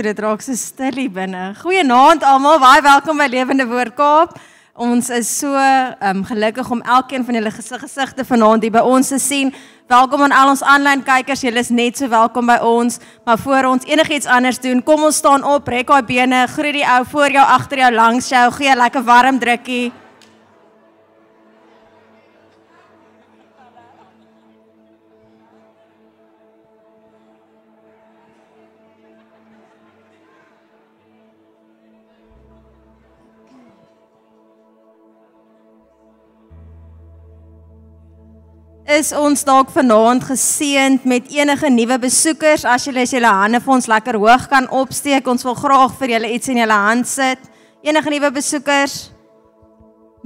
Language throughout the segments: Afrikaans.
Sjoe, dit raak so stil hier binne. Goeienaand almal, baie welkom by Lewende Woord Kaap. Ons is so um, gelukkig om elkeen van julle gesigte vanaand hier by ons te sien. Welkom aan al ons aanlyn kykers. Julle is net so welkom by ons. Maar voor ons enigiets anders doen, kom ons staan op, rek daai bene, groet die ou voor jou, agter jou, langs jou, gee 'n lekker warm drukkie. Is ons dalk vanaand geseënd met enige nuwe besoekers? As julle as julle hande vir ons lekker hoog kan opsteek. Ons wil graag vir julle iets in julle hand sit. Enige nuwe besoekers?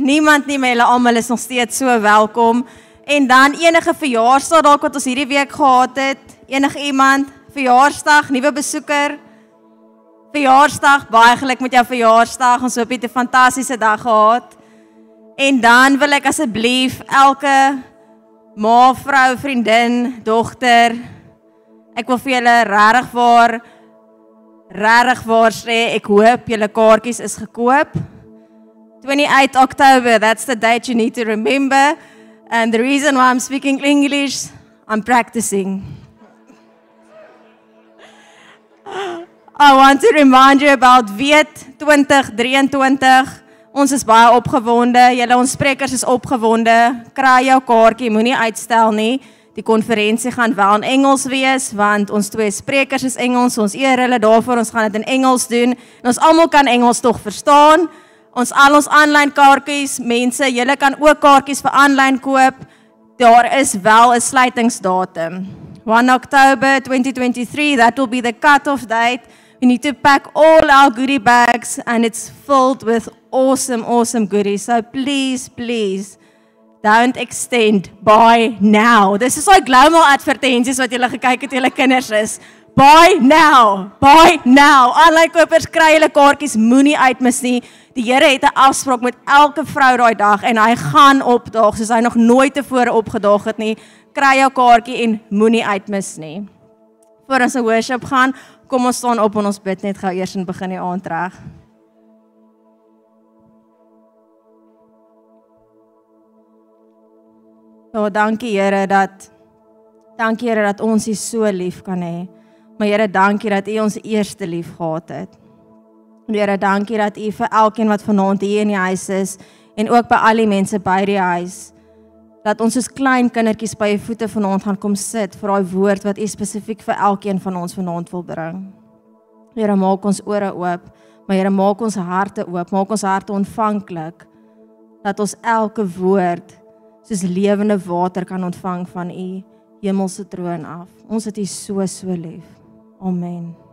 Niemand nie maar julle almal is nog steeds so welkom. En dan enige verjaarsdag dalk wat ons hierdie week gehad het. Enige iemand? Verjaarsdag nuwe besoeker? Verjaarsdag baie geluk met jou verjaarsdag. Ons hoop jy het 'n fantastiese dag gehad. En dan wil ek asseblief elke ma, vrou, vriendin, dogter. Ek wil vir julle regtig waar regtig waar sê ek hoop julle kaartjies is gekoop. 28 October, that's the date you need to remember. And the reason why I'm speaking English, I'm practicing. I want to remind you about Weet 2023. Ons is baie opgewonde. Julle ons sprekers is opgewonde. Kry jou kaartjie, moenie uitstel nie. Die konferensie gaan wel in Engels wees want ons twee sprekers is Engels. Ons eer hulle daarvoor. Ons gaan dit in Engels doen. En ons almal kan Engels tog verstaan. Ons al ons aanlyn kaartjies, mense, julle kan ook kaartjies vir aanlyn koop. Daar is wel 'n sluitingsdatum. 1 October 2023, that will be the cut-off date. We need to pack all our goodie bags and it's filled with awesome, awesome goodies. So please, please don't extend. Buy now. Dis is like global advertensies wat julle gekyk het julle kinders is. Buy now. Buy now. Aanlyn kopers kry julle kaartjies, moenie uitmis nie. Die Here het 'n afspraak met elke vrou daai dag en hy gaan opdaag soos hy nog nooit tevore opgedaag het nie. Kry jou kaartjie en moenie uitmis nie. Voor ons worship gaan, kom ons staan op en ons bid net gou eers en begin die aand reg. Ja, dankie Here dat dankie Here dat ons U so lief kan hê. Maar Here, dankie dat U ons eerste lief gehad het. Here, dankie dat U vir elkeen wat vanaand hier in die huis is en ook by al die mense by die huis dat ons soos klein kindertjies by U voete vanaand gaan kom sit vir daai woord wat U spesifiek vir elkeen van ons vanaand wil bring. Here, maak ons ore oop, maar Here, maak ons harte oop, maak ons harte ontvanklik dat ons elke woord soos lewende water kan ontvang van u hemelse troon af. Ons het u so so lief. Amen.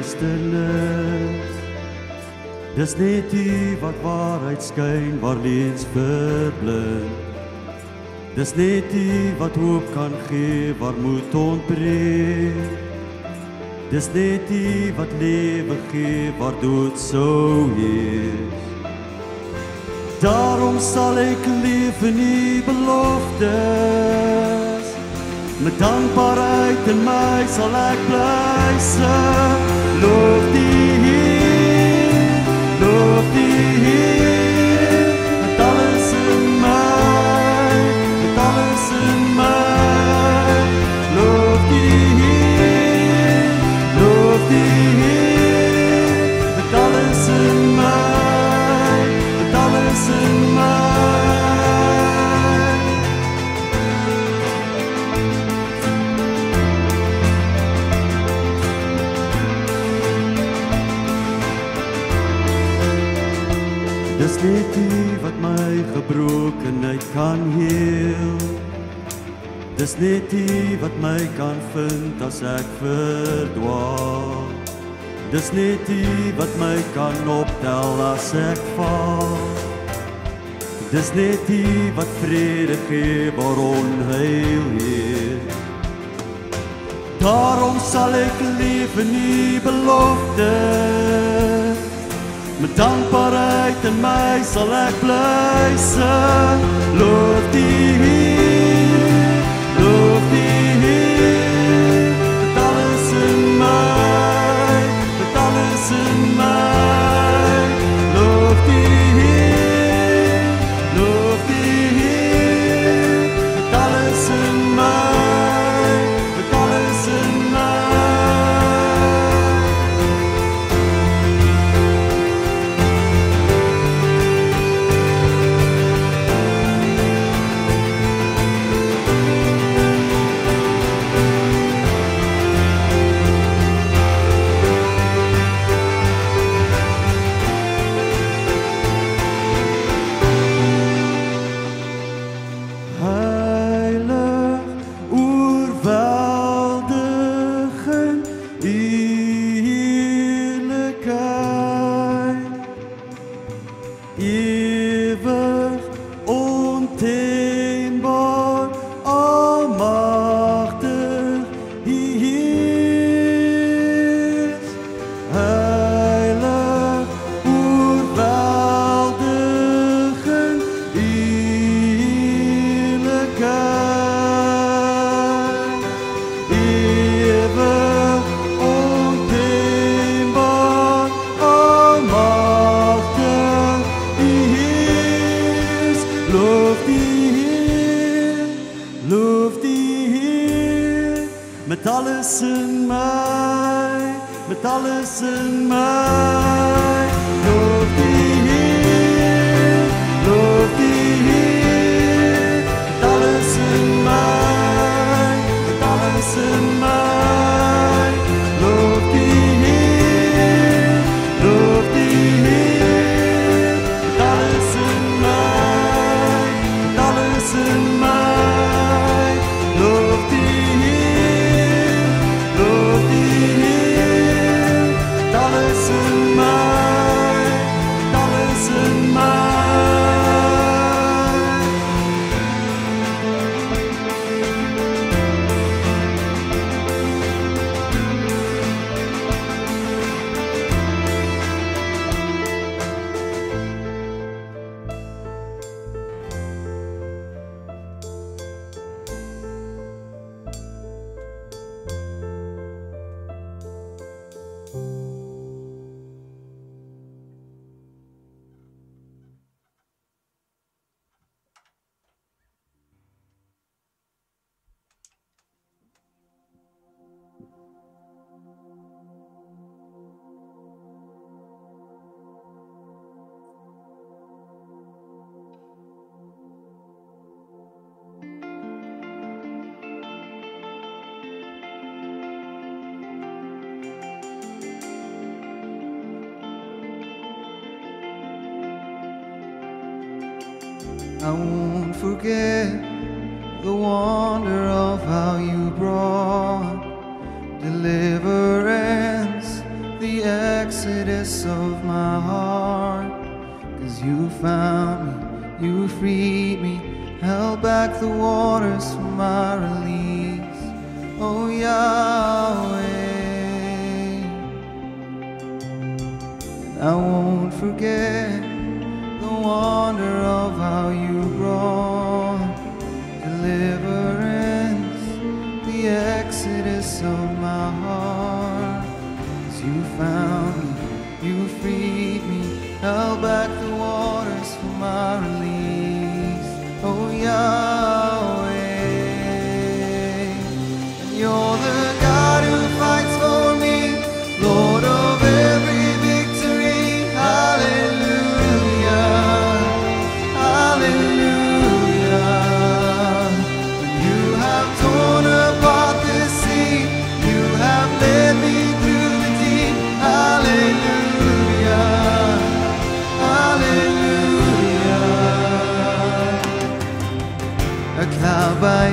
duisternis. Dis net U wat waarheid skyn waar leuns verblind. Dis net U wat hoop kan gee waar moed ontbreek. Dis net U wat lewe gee waar dood sou heers. Daarom sal ek leef in U beloftes. Met dankbaarheid in my sal ek bly sing. love thee, love thee. my kan heel. Dis net U wat my kan vind as ek verdwaal. Dis net U wat my kan optel as ek val. Dis net U wat vrede gee waar onheil heers. Daarom sal ek leef in U belofte. Met dankbaarheid in my sal ek bly sing. Loof die Here.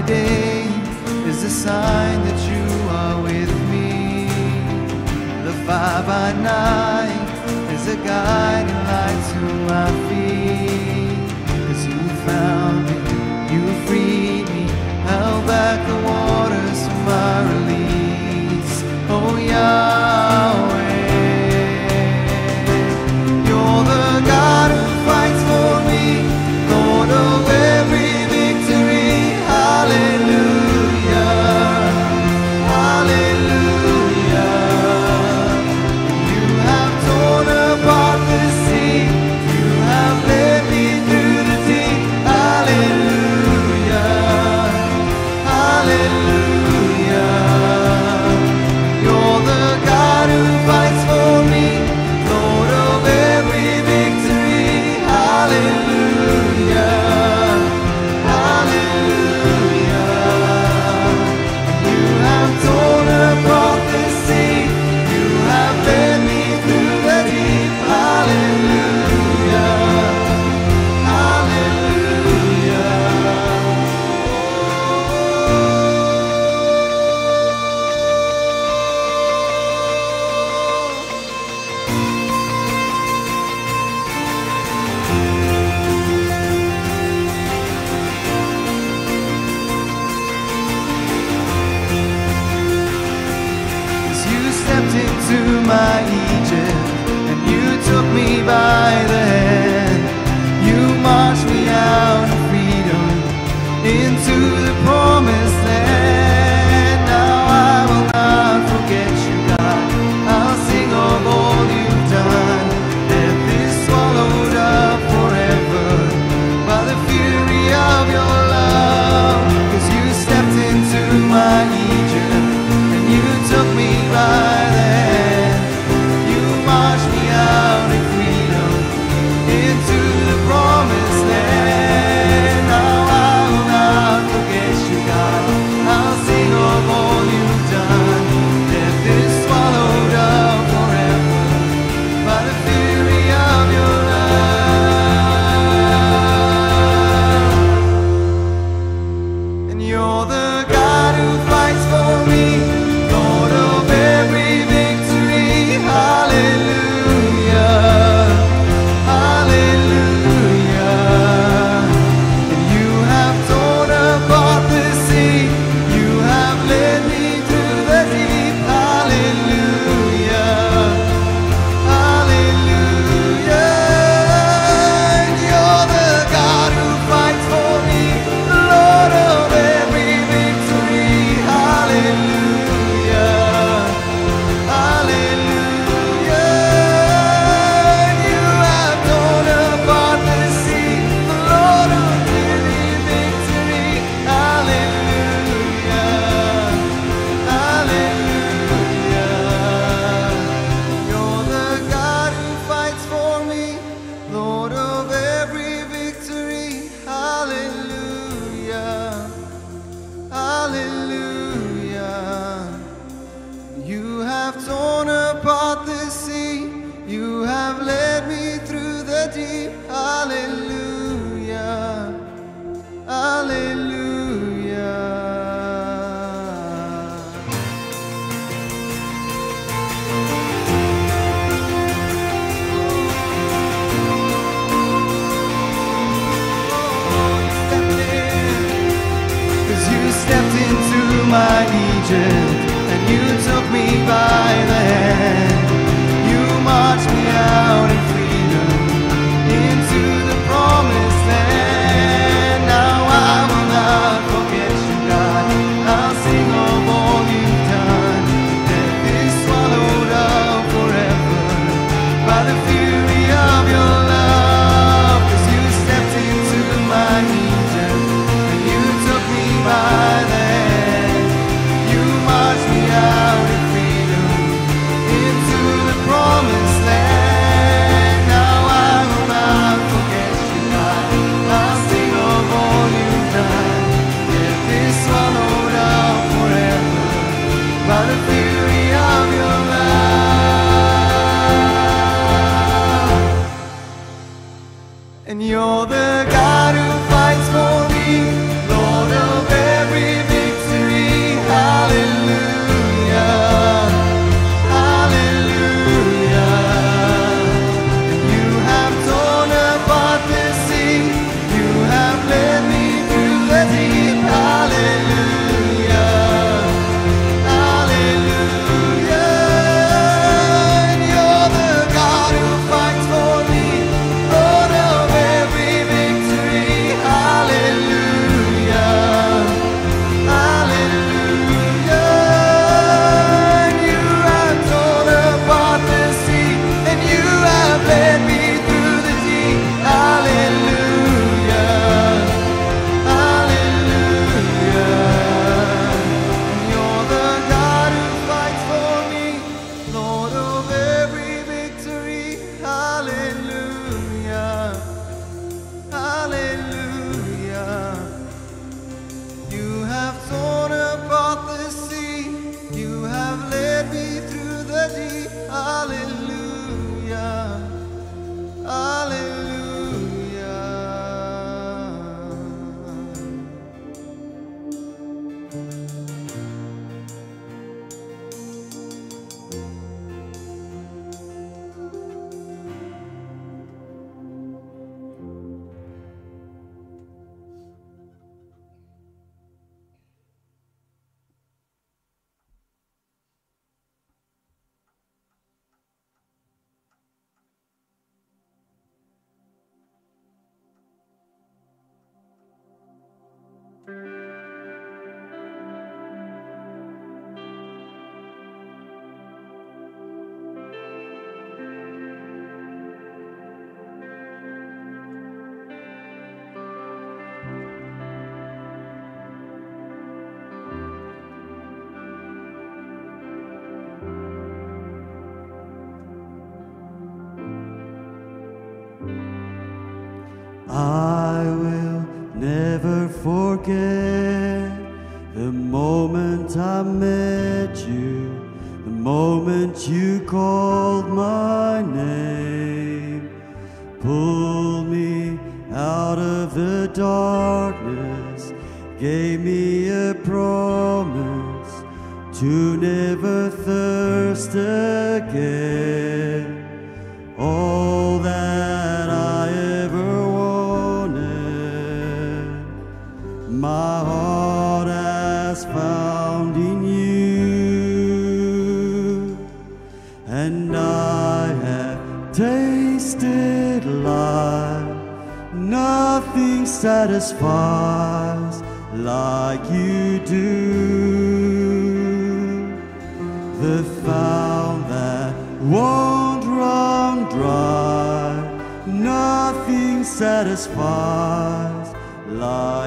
day is a sign that you are with me. The fire by night is a guiding light to my feet. As you found me, you freed me, held back the waters for my release. Oh, yeah.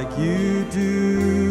Like you do.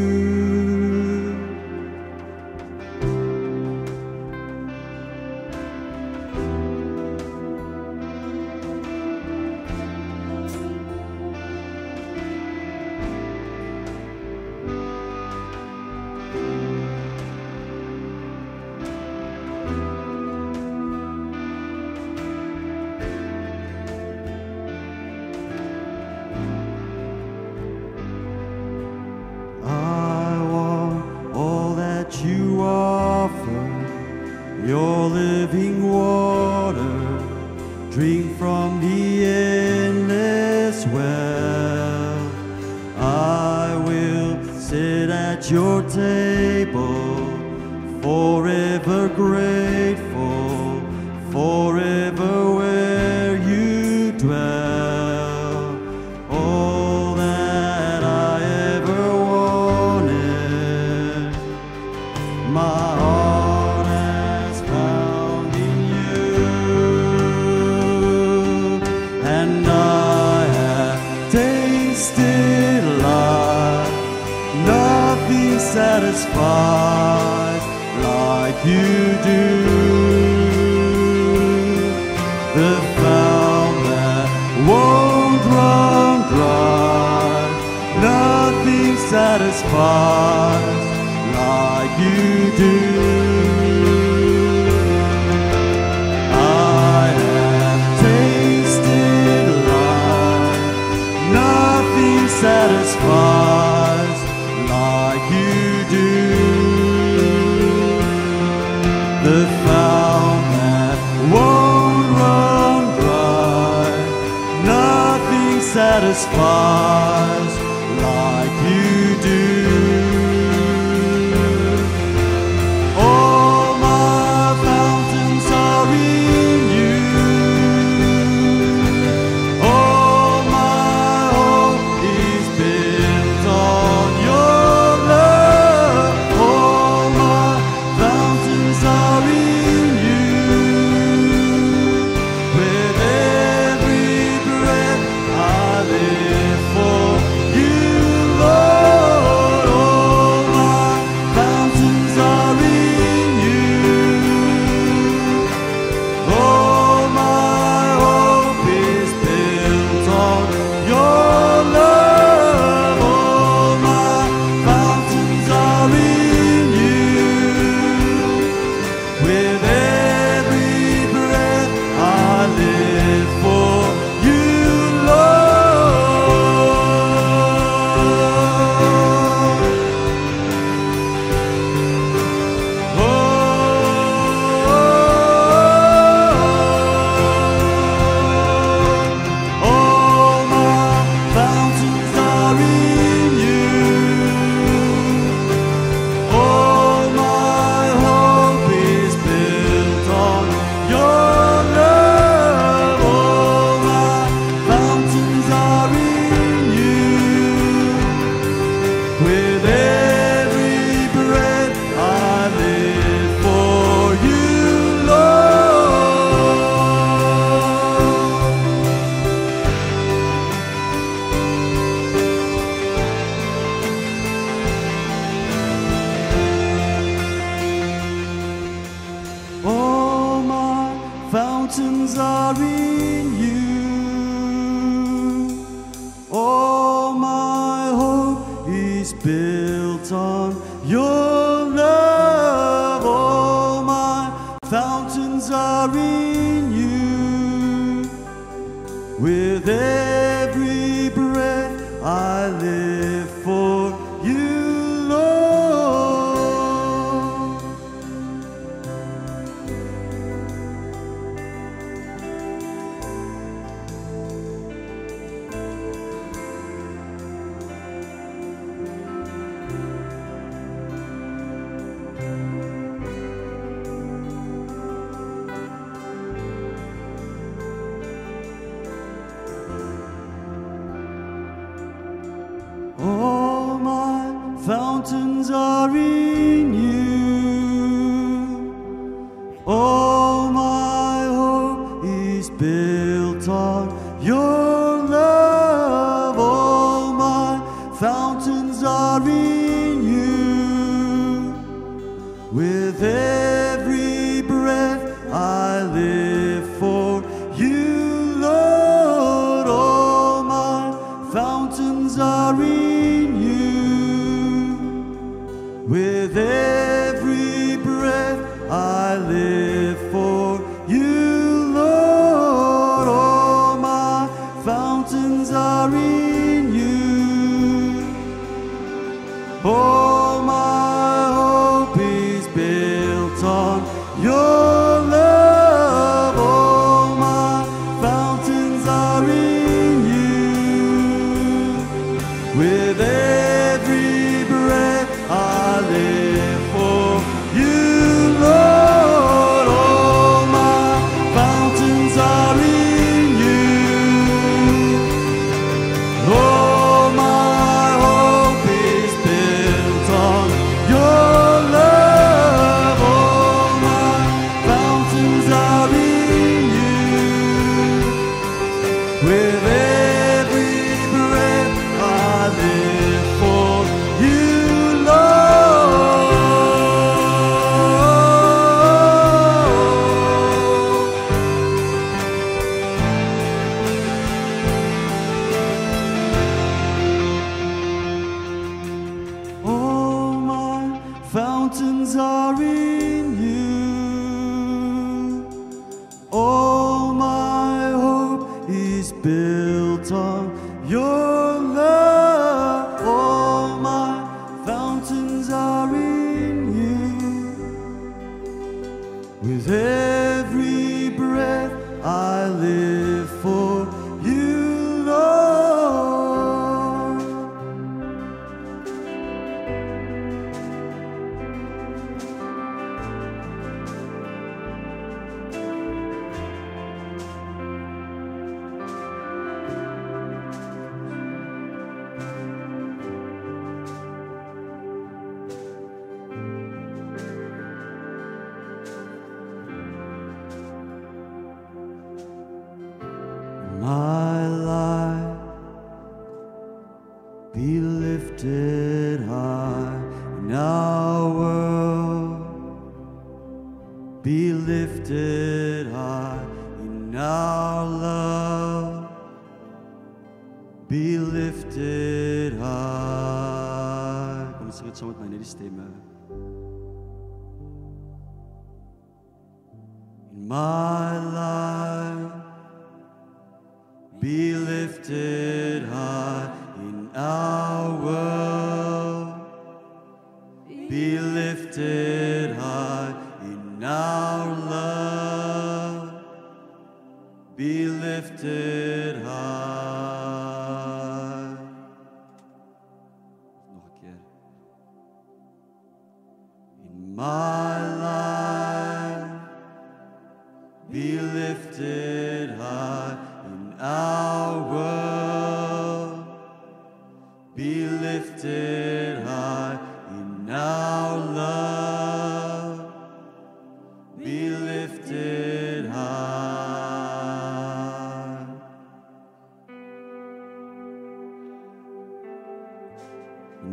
Every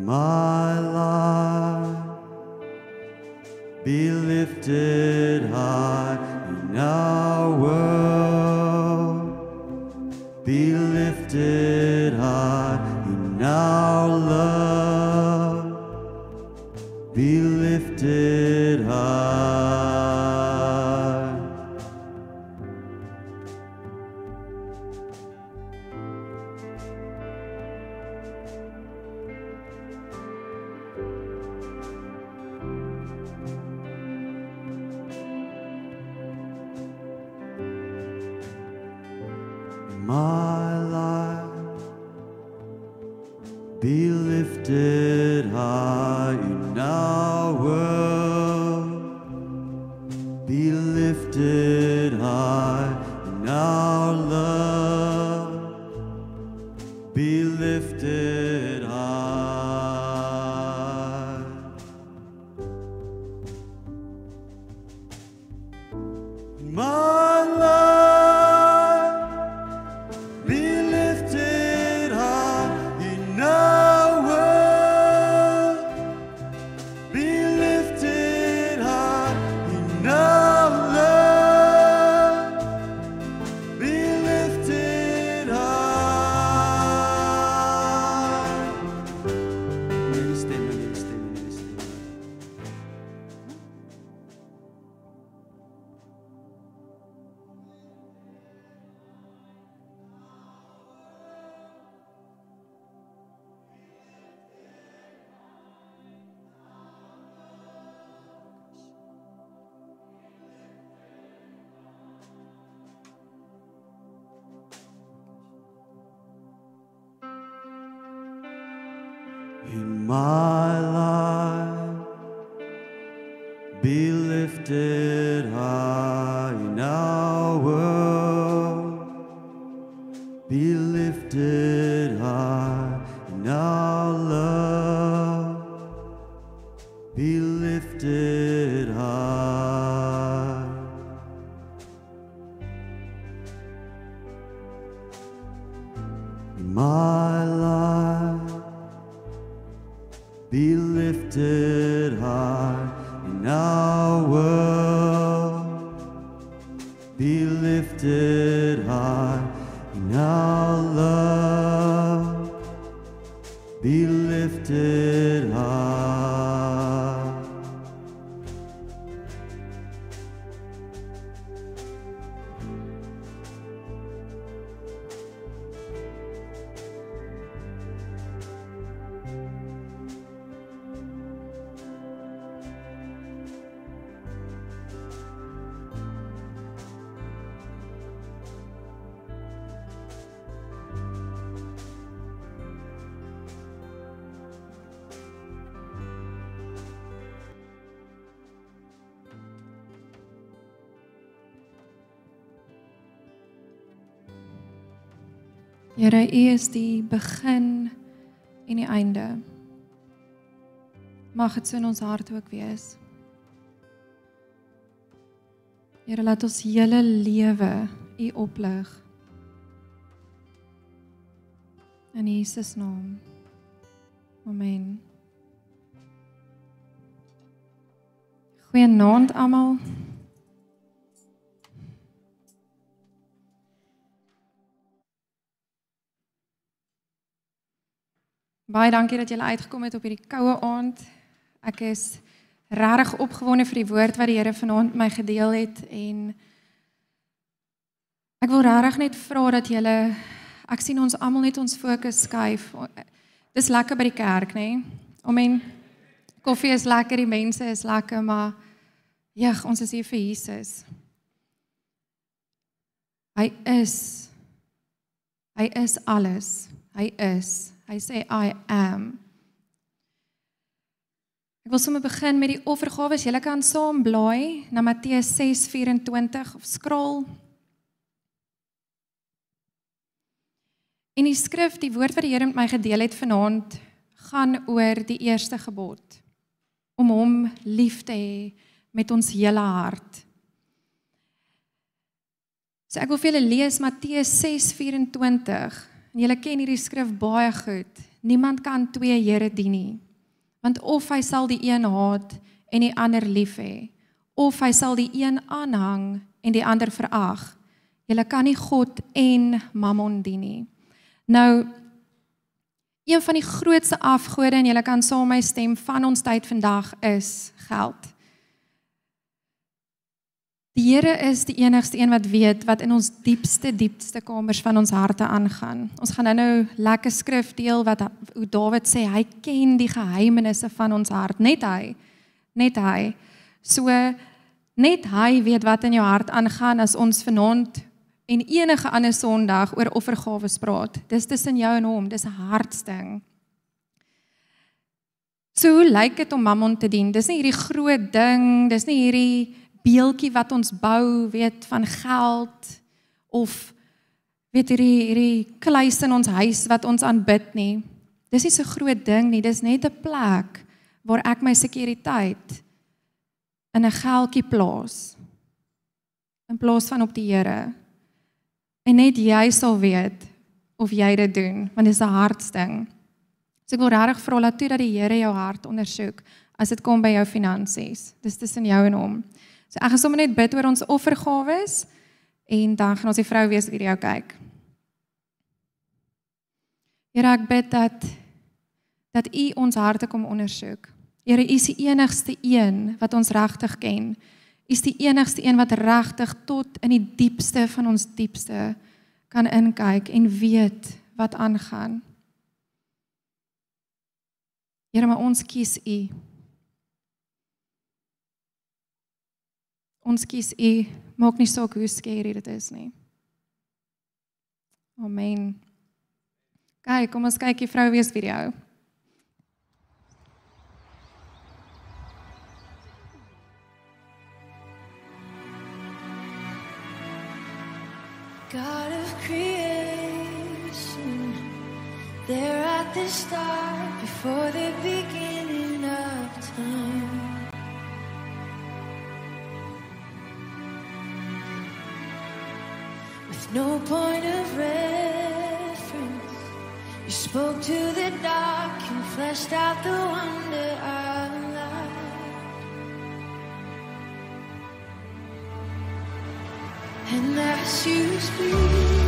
My life be lifted high lifted high. U is die begin en die einde. Mag dit so in ons hart ook wees. Here, laat ons hele lewe U oplig. In Jesus naam. Amen. Goeienaand almal. Baie dankie dat julle uitgekom het op hierdie koue aand. Ek is regtig opgewonde vir die woord wat die Here vanaand my gedeel het en ek wil regtig net vra dat julle ek sien ons almal net ons fokus skuif. Dis lekker by die kerk, nê? Nee? Amen. Koffie is lekker, die mense is lekker, maar ja, ons is hier vir Jesus. Hy is hy is alles. Hy is. Hy sê I am. Ek wil sommer begin met die offergawe. Jy kan saam blaai na Matteus 6:24 of scroll. In die skrif, die woord wat die Here met my gedeel het vanaand, gaan oor die eerste gebod om hom lief te hê met ons hele hart. So ek wil vir julle lees Matteus 6:24. En julle ken hierdie skrif baie goed. Niemand kan twee Here dien nie. Want of hy sal die een haat en die ander lief hê, of hy sal die een aanhang en die ander verag. Julle kan nie God en Mammon dien nie. Nou Een van die grootste afgode en jy kan saam my stem van ons tyd vandag is geld. Die Here is die enigste een wat weet wat in ons diepste diepste kamers van ons harte aangaan. Ons gaan nou-nou lekker skrif deel wat hoe Dawid sê hy ken die geheimenisse van ons hart, net hy. Net hy. So net hy weet wat in jou hart aangaan as ons vanaand en enige ander Sondag oor offergawe praat. Dis tussen jou en hom, dis 'n hartsding. So hoe lyk dit om Mammon te dien? Dis nie hierdie groot ding, dis nie hierdie beeltjie wat ons bou, weet van geld of weet hierdie hierdie kluis in ons huis wat ons aanbid nie. Dis nie so groot ding nie, dis net 'n plek waar ek my sekuriteit in 'n geldjie plaas in plaas van op die Here. En net jy sal weet of jy dit doen, want dit is 'n hartsding. So ek wil regtig vra laat toe dat die Here jou hart ondersoek as dit kom by jou finansies. Dis tussen jou en hom. So ek gaan sommer net bid oor ons offergawes en dan gaan ons die vrou wees video kyk. Here ek bid dat dat U ons harte kom ondersoek. Here U is die enigste een wat ons regtig ken. U is die enigste een wat regtig tot in die diepste van ons diepste kan inkyk en weet wat aangaan. Here, maar ons kies U. Ons kies U, maak nie saak hoe skerry dit is nie. Amen. Kyk, kom ons kyk die vrou wees video. God of creation, there at the start, before the beginning of time. No point of reference, you spoke to the dark and fleshed out the wonder of life. And as you speak,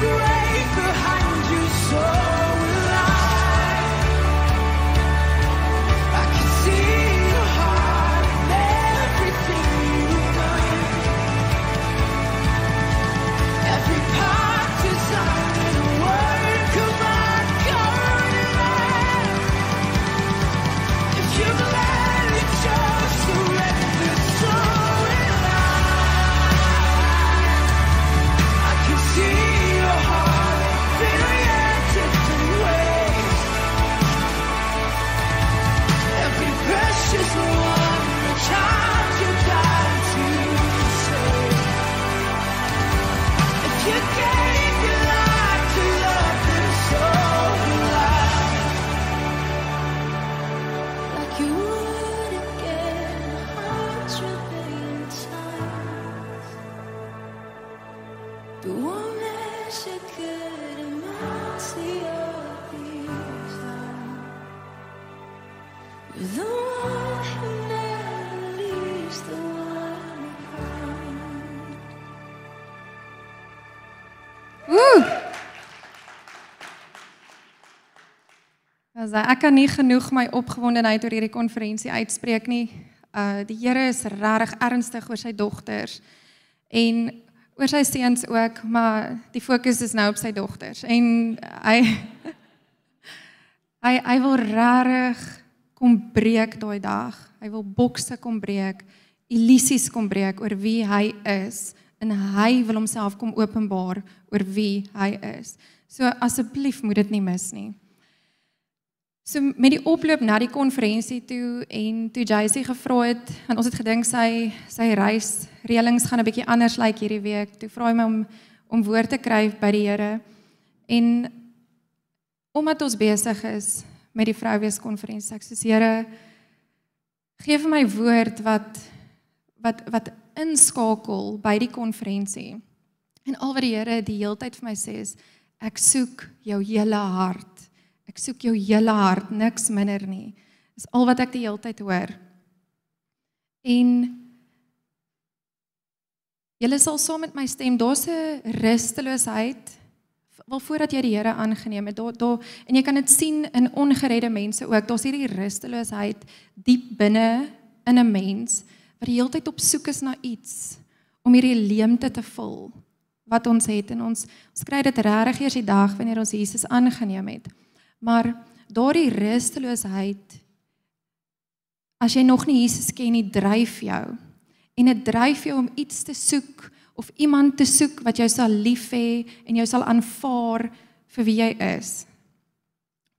Christ. As ek kan nie genoeg my opgewondenheid oor hierdie konferensie uitspreek nie. Uh die Here is regtig ernstig oor sy dogters en oor sy seuns ook, maar die fokus is nou op sy dogters en hy hy hy wil regtig kom breek daai dag. Hy wil bokse kom breek, illusies kom breek oor wie hy is en hy wil homself kom openbaar oor wie hy is. So asseblief moet dit nie mis nie. So met die oploop na die konferensie toe en toe Jacy gevra het en ons het gedink sy sy reis reëlings gaan 'n bietjie anders lyk like hierdie week. Toe vra hy my om om woord te kry by die Here. En omdat ons besig is met die vrouweeskonferensie, sê Here, gee vir my woord wat wat wat inskakel by die konferensie. En al wat die Here die heeltyd vir my sê is ek soek jou hele hart. Ek soek jou hele hart, niks minder nie. Dis al wat ek die heeltyd hoor. En julle sal saam met my stem, daar's 'n rusteloosheid wel voordat jy die Here aangeneem het. Daar daar en jy kan dit sien in ongeredde mense ook. Daar's hierdie rusteloosheid diep binne in 'n mens wat die hele tyd op soek is na iets om hierdie leemte te vul wat ons het en ons ons kry dit regtig eers die dag wanneer ons Jesus aangeneem het. Maar daardie rusteloosheid as jy nog nie Jesus ken nie, dryf jou. En dit dryf jou om iets te soek of iemand te soek wat jou sal lief hê en jou sal aanvaar vir wie jy is.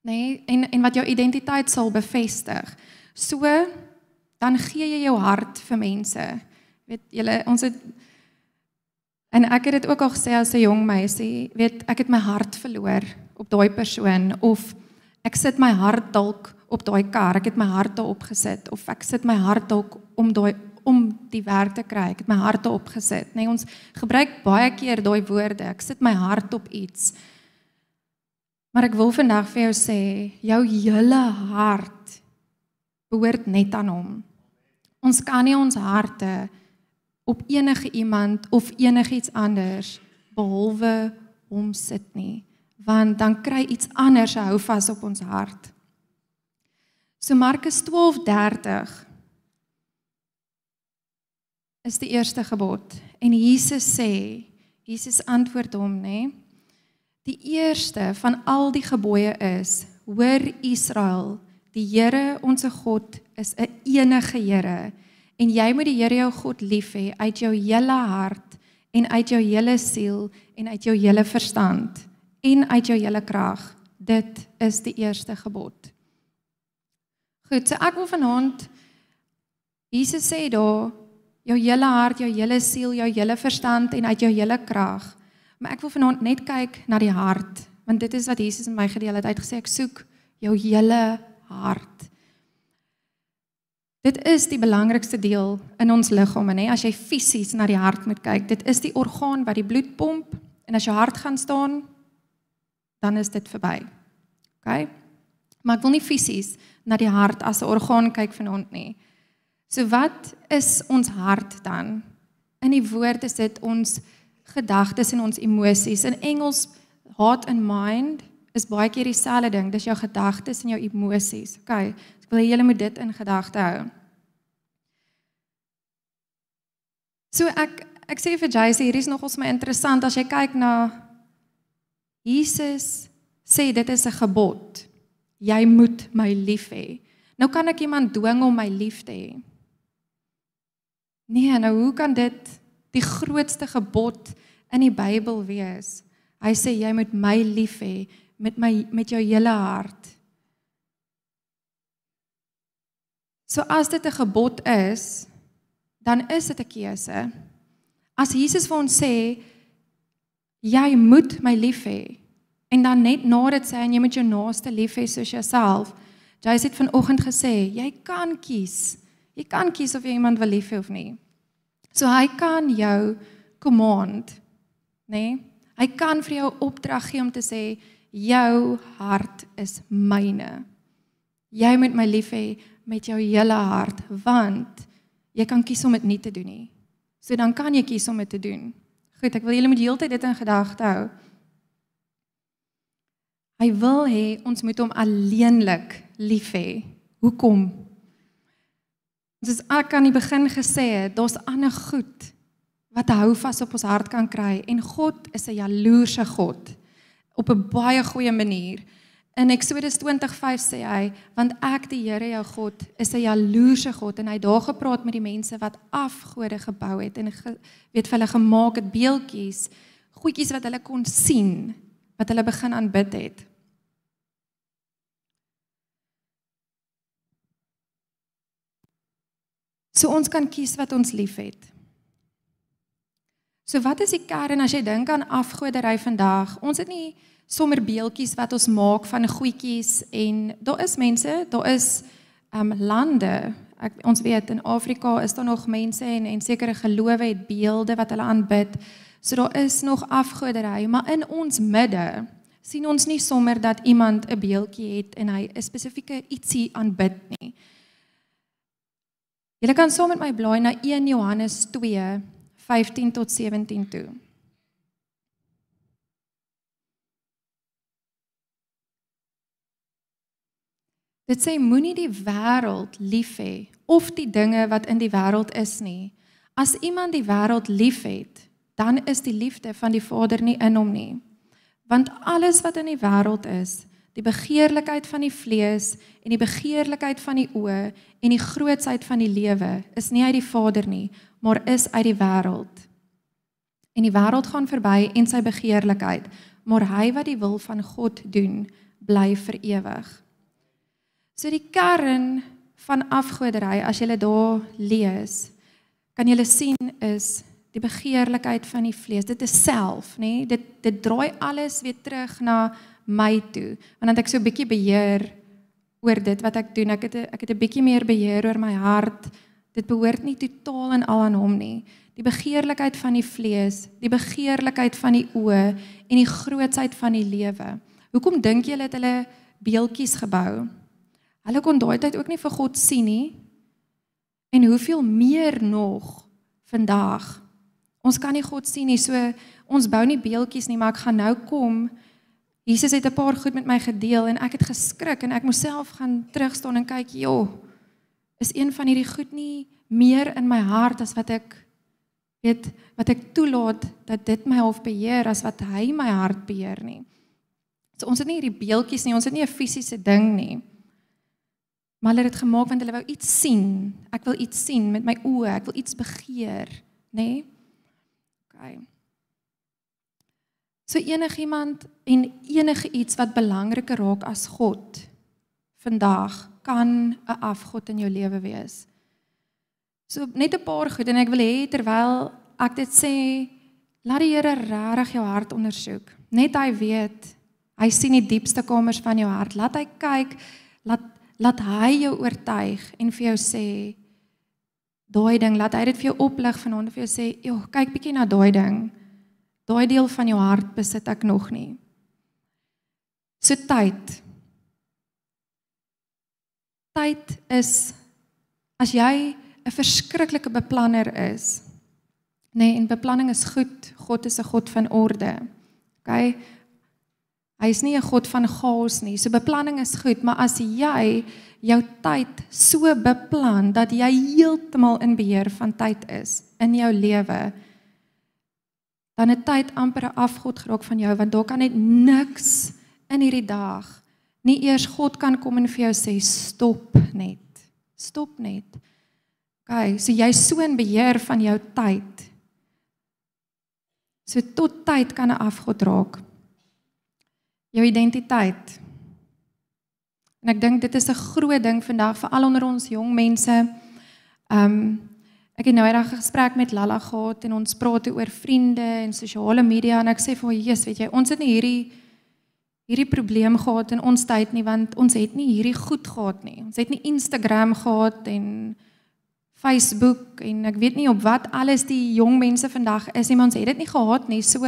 Nee, en en wat jou identiteit sal bevestig. So dan gee jy jou hart vir mense. Weet julle, ons het en ek het dit ook al gesê as 'n jong meisie, weet ek het my hart verloor op daai persoon of ek sit my hart dalk op daai kar, ek het my hart daarop gesit of ek sit my hart dalk om daai om die werk te kry. Ek het my hart daarop gesit. Nee, ons gebruik baie keer daai woorde. Ek sit my hart op iets. Maar ek wil vandag vir jou sê, jou hele hart behoort net aan hom. Ons kan nie ons harte op enige iemand of enigiets anders behalwe hom sit nie, want dan kry iets anders hou vas op ons hart. So Markus 12:30 is die eerste gebod en Jesus sê, Jesus antwoord hom, nê? Die eerste van al die gebooie is: Hoor Israel, die Here ons God is 'n enige Here en jy moet die Here jou God lief hê uit jou hele hart en uit jou hele siel en uit jou hele verstand en uit jou hele krag. Dit is die eerste gebod. Goed, so ek wil vanaand Jesus sê daar jou hele hart, jou hele siel, jou hele verstand en uit jou hele krag. Maar ek wil vanaand net kyk na die hart, want dit is wat Jesus in my gedeel het. Hy het gesê ek soek jou hele hart. Dit is die belangrikste deel in ons liggame, nê? As jy fisies na die hart moet kyk, dit is die orgaan wat die bloed pomp en as jou hart gaan staan, dan is dit verby. OK? Maar ek wil nie fisies na die hart as 'n orgaan kyk vanaand nie. So wat is ons hart dan? In die woord is dit ons gedagtes en ons emosies. In Engels heart and mind is baie keer dieselfde ding. Dis jou gedagtes en jou emosies. OK. Ek wil hê julle moet dit in gedagte hou. So ek ek sê vir Jacy, hier is nogals my interessant as jy kyk na Jesus sê dit is 'n gebod. Jy moet my lief hê. Nou kan ek iemand dwing om my lief te hê. Nee, nou hoe kan dit die grootste gebod in die Bybel wees? Hy sê jy moet my lief hê met my met jou hele hart. So as dit 'n gebod is, dan is dit 'n keuse. As Jesus vir ons sê jy moet my lief hê en dan net na dit sê en jy moet jou naaste lief hê soos jouself. Jy het vanoggend gesê jy kan kies. Jy kan kies of jy iemand wil lief hê of nie. So hy kan jou command, nê? Nee? Hy kan vir jou opdrag gee om te sê jou hart is myne. Jy moet my lief hê met jou hele hart want jy kan kies om dit nie te doen nie. So dan kan jy kies om dit te doen. Goed, ek wil julle met heeltyd dit in gedagte hou. Hy wil hê ons moet hom alleenlik lief hê. Hoekom? Soos ek aan die begin gesê het, daar's ander goed wat hou vas op ons hart kan kry en God is 'n jaloerse God op 'n baie goeie manier. In Eksodus 20:5 sê hy, want ek die Here jou God is 'n jaloerse God en hy het daar gepraat met die mense wat afgode gebou het en ge, weet vir hulle gemaak het beeltjies, goedjies wat hulle kon sien, wat hulle begin aanbid het. So ons kan kies wat ons liefhet. So wat is die kern as jy dink aan afgodery vandag? Ons het nie sommer beeltjies wat ons maak van goedjies en daar is mense, daar is um lande. Ek ons weet in Afrika is daar nog mense en en sekere gelowe het beelde wat hulle aanbid. So daar is nog afgodery, maar in ons midde sien ons nie sommer dat iemand 'n beeldjie het en hy 'n spesifieke ietsie aanbid nie. Julle kan saam met my blaai na 1 Johannes 2 15 tot 17 toe. Dit sê moenie die wêreld lief hê of die dinge wat in die wêreld is nie. As iemand die wêreld liefhet, dan is die liefde van die Vader nie in hom nie. Want alles wat in die wêreld is, die begeerlikheid van die vlees en die begeerlikheid van die oë en die grootsheid van die lewe, is nie uit die Vader nie, maar is uit die wêreld. En die wêreld gaan verby en sy begeerlikheid, maar hy wat die wil van God doen, bly vir ewig. So die kern van afgodery as jy dit daar lees, kan jy sien is die begeerlikheid van die vlees. Dit is self, nê? Nee? Dit dit draai alles weer terug na my toe. Want ek so 'n bietjie beheer oor dit wat ek doen. Ek het ek het 'n bietjie meer beheer oor my hart. Dit behoort nie totaal en al aan hom nie. Die begeerlikheid van die vlees, die begeerlikheid van die oë en die grootsheid van die lewe. Hoekom dink julle het hulle beeldjies gebou? Hulle kon daai tyd ook nie vir God sien nie. En hoeveel meer nog vandag. Ons kan nie God sien nie. So ons bou nie beeldjies nie, maar ek gaan nou kom. Jesus het 'n paar goed met my gedeel en ek het geskrik en ek moes self gaan terugstaan en kyk, "Jo, is een van hierdie goed nie meer in my hart as wat ek weet wat ek toelaat dat dit my half beheer as wat hy my hart beheer nie." So ons het nie hierdie beeldjies nie, ons het nie 'n fisiese ding nie. Maar hulle het dit gemaak want hulle wou iets sien. Ek wil iets sien met my oë, ek wil iets begeer, nê? Nee? OK. So enigiemand en enige iets wat belangriker raak as God vandag kan 'n afgod in jou lewe wees. So net 'n paar goed en ek wil hê terwyl ek dit sê, laat die Here regtig jou hart ondersoek. Net hy weet, hy sien die diepste kamers van jou hart. Laat hy kyk, laat laat hy jou oortuig en vir jou sê daai ding, laat hy dit vir jou oplig vanaand en vir jou sê, "Joh, kyk bietjie na daai ding. Daai deel van jou hart besit ek nog nie." So tyd. Tyd is as jy 'n verskriklike beplanner is. Nee, en beplanning is goed. God is 'n God van orde. OK? Hy is nie 'n God van chaos nie. So beplanning is goed, maar as jy jou tyd so beplan dat jy heeltemal in beheer van tyd is in jou lewe, dan het tyd amper 'n afgod geraak van jou want daar kan net niks in hierdie dag nie eers God kan kom en vir jou sê stop net. Stop net. OK, so jy's so in beheer van jou tyd. So tot tyd kan 'n afgod raak jou identiteit. En ek dink dit is 'n groot ding vandag vir al onder ons jong mense. Um ek het nou eendag 'n gesprek met Lalla gehad en ons praat oor vriende en sosiale media en ek sê vir "Jesus, weet jy, ons het nie hierdie hierdie probleem gehad in ons tyd nie want ons het nie hierdie goed gehad nie. Ons het nie Instagram gehad en Facebook en ek weet nie op wat alles die jong mense vandag is nie, maar ons het dit nie gehad nie. So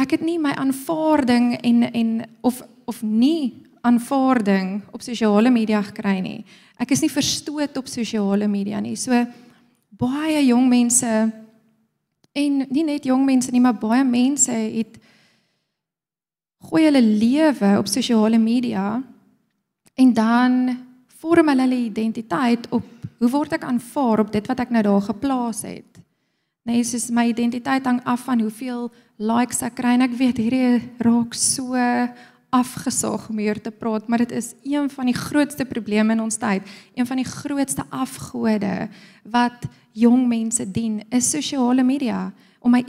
ek het nie my aanvaarding en en of of nie aanvaarding op sosiale media gekry nie. Ek is nie verstoot op sosiale media nie. So baie jong mense en nie net jong mense nie, maar baie mense het gooi hulle lewe op sosiale media en dan vorm hulle hulle identiteit op hoe word ek aanvaar op dit wat ek nou daar geplaas het. Nee, soos my identiteit hang af van hoeveel likes ek kry en ek weet hierdie raak so afgesaag om hier te praat, maar dit is een van die grootste probleme in ons tyd. Een van die grootste afgode wat jong mense dien, is sosiale media om my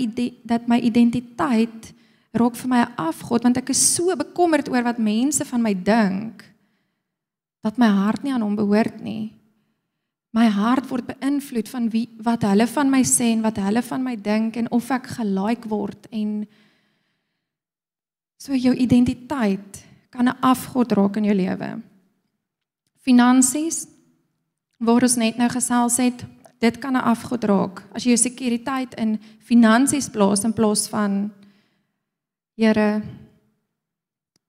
dat my identiteit raak vir my 'n afgod want ek is so bekommerd oor wat mense van my dink dat my hart nie aan hom behoort nie. My hart word beïnvloed van wie wat hulle van my sê en wat hulle van my dink en of ek gelike word en so jou identiteit kan 'n afgod raak in jou lewe. Finansies waar ons net nou gesels het, dit kan 'n afgod raak. As jy jou sekuriteit in finansies plaas in plaas van Here,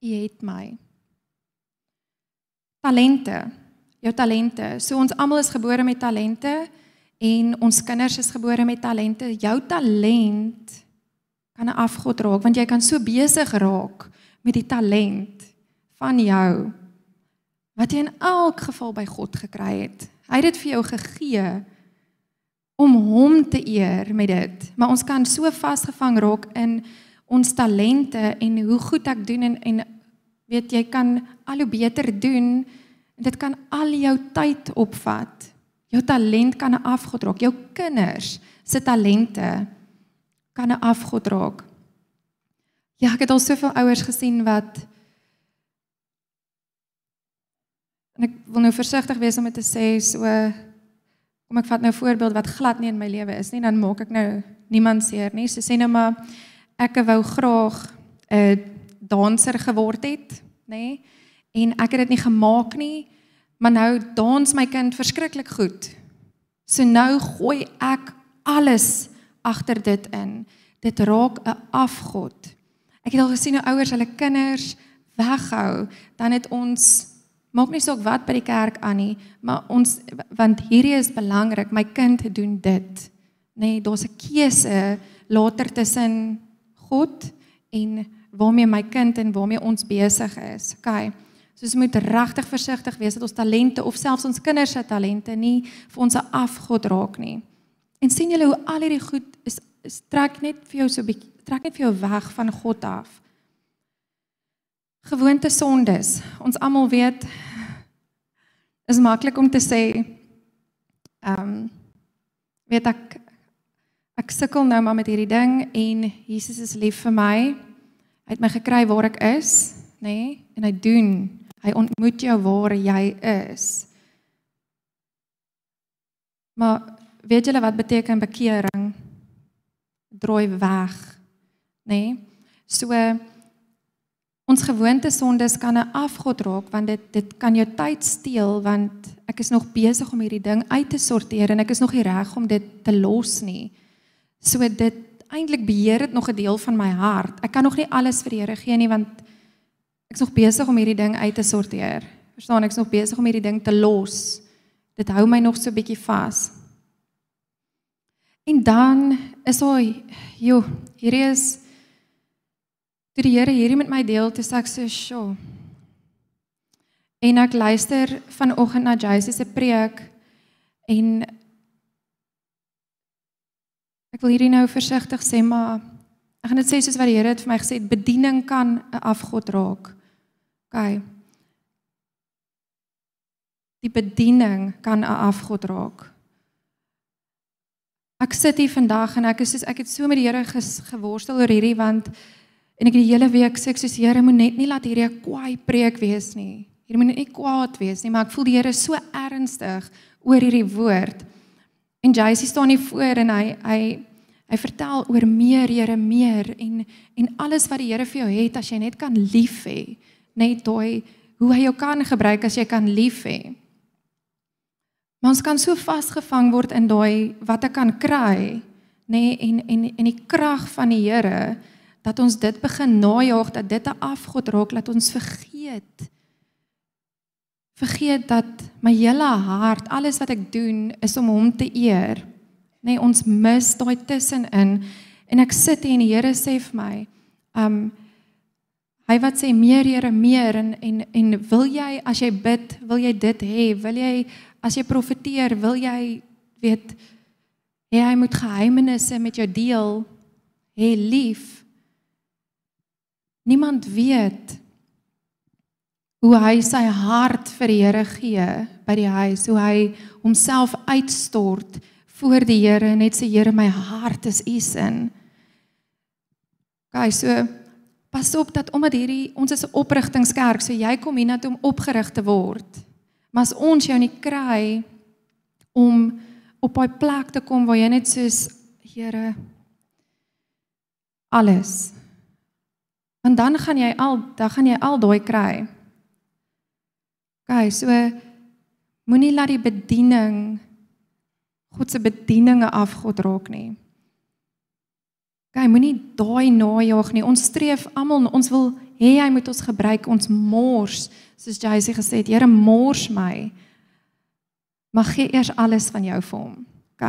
U het my. Talente. Jou talente. So ons almal is gebore met talente en ons kinders is gebore met talente. Jou talent kan 'n afgod raak want jy kan so besig raak met die talent van jou wat jy in elk geval by God gekry het. Hy het dit vir jou gegee om hom te eer met dit. Maar ons kan so vasgevang raak in ons talente en hoe goed ek doen en en weet jy kan al hoe beter doen en dit kan al jou tyd opvat. Jou talent kan 'n afgod raak. Jou kinders se talente kan 'n afgod raak. Ja, ek het al soveel ouers gesien wat en ek wil nou versigtig wees om dit te sê so kom ek vat nou 'n voorbeeld wat glad nie in my lewe is nie, dan maak ek nou niemand seer nie. So sê nou maar ek wou graag 'n danser geword het, nê? Nee? En ek het dit nie gemaak nie, maar nou dans my kind verskriklik goed. So nou gooi ek alles agter dit in. Dit raak 'n afgod. Ek het al gesien hoe ouers hulle kinders weghou, dan het ons maak nie saak wat by die kerk aan nie, maar ons want hierdie is belangrik, my kind doen dit. Nê, nee, daar's 'n keuse later tussen God en waarmee my kind en waarmee ons besig is. OK. So ons moet regtig versigtig wees dat ons talente of selfs ons kinders se talente nie vir ons 'n afgod raak nie. En sien julle hoe al hierdie goed is, is trek net vir jou so bietjie trek net vir jou weg van God af. Gewoonte sondes. Ons almal weet is maklik om te sê ehm um, weet ek ek sukkel nou maar met hierdie ding en Jesus is lief vir my. Hy het my gekry waar ek is, nê? Nee? En hy doen. Hy ontmoet jou waar jy is. Maar weet julle wat beteken bekering? Draai weg, nê? Nee? So ons gewoonte sondes kan 'n afgod raak want dit dit kan jou tyd steel want ek is nog besig om hierdie ding uit te sorteer en ek is nog nie reg om dit te los nie. So dit eintlik beheer dit nog 'n deel van my hart. Ek kan nog nie alles vir die Here gee nie want ek's nog besig om hierdie ding uit te sorteer. Verstaan, ek's nog besig om hierdie ding te los. Dit hou my nog so bietjie vas. En dan is hy, joh, hierdie is toe die Here hierdie met my deel, toe sê ek so, "Sjoe." En ek luister vanoggend na Jacy se preek en ek wil hierdie nou versigtig sê, maar ek gaan dit sê soos wat die Here dit vir my gesê het, bediening kan 'n afgod raak. OK. Die bediening kan 'n afgod raak. Ek sit hier vandag en ek is soos ek het so met die Here geworstel oor hierdie want En ek het die hele week sê ek soos Here moet net nie laat hierdie 'n kwaai preek wees nie. Hier moet nie kwaad wees nie, maar ek voel die Here so ernstig oor hierdie woord. En Jacy staan hier voor en hy hy hy vertel oor meer Here meer en en alles wat die Here vir jou het as jy net kan lief hê. Net daai hoe hy jou kan gebruik as jy kan lief hê. Maar ons kan so vasgevang word in daai wat ek kan kry, nê, nee, en en en die krag van die Here dat ons dit begin najaag dat dit 'n afgod raak dat ons vergeet vergeet dat my hele hart alles wat ek doen is om hom te eer nee ons mis daai tussenin en ek sit hier en die Here sê vir my um hy wat sê meer Here meer. En en en wil jy as jy bid wil jy dit hê? Wil jy as jy profeteer wil jy weet hê hy moet geheimenisse met jou deel? Hê lief. Niemand weet hoe hy sy hart vir die Here gee by die huis, hoe hy homself uitstort voor die Here en net sê Here, my hart is U sin. Gaan so pas op dat omdat hierdie ons is 'n oprigtingskerk, so jy kom hier net om opgerig te word. Maar as ons jou nie kry om op daai plek te kom waar jy net soos Here alles. Want dan gaan jy al dan gaan jy al daai kry. OK, so moenie laat die bediening God se bedieninge afgod raak nie. OK, moenie daai najag nie. Ons streef almal, ons wil hê hy moet ons gebruik, ons mors, soos Jacy gesê het, Here mors my. Mag gee eers alles van jou vir hom. OK.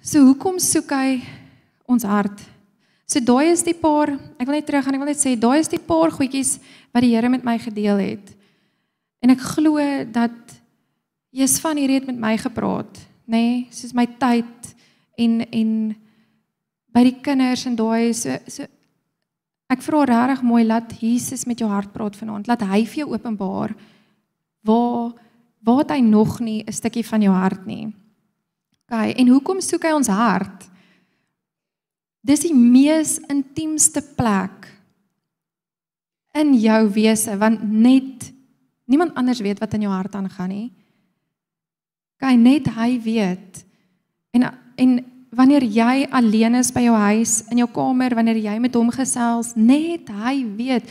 So hoekom soek hy ons hart? So daai is die paar, ek wil net terug gaan, ek wil net sê daai is die paar goedjies wat die Here met my gedeel het. En ek glo dat Jesus van hierdie het met my gepraat, nê, nee, soos my tyd en en by die kinders en daai so so ek vra regtig mooi laat Jesus met jou hart praat vanaand. Laat hy vir jou openbaar waar waar hy nog nie 'n stukkie van jou hart nie. OK, en hoekom soek hy ons hart? Dis die mees intiemste plek in jou wese want net niemand anders weet wat in jou hart aangaan nie. OK, net hy weet. En en wanneer jy alleen is by jou huis in jou kamer, wanneer jy met hom gesels, net hy weet.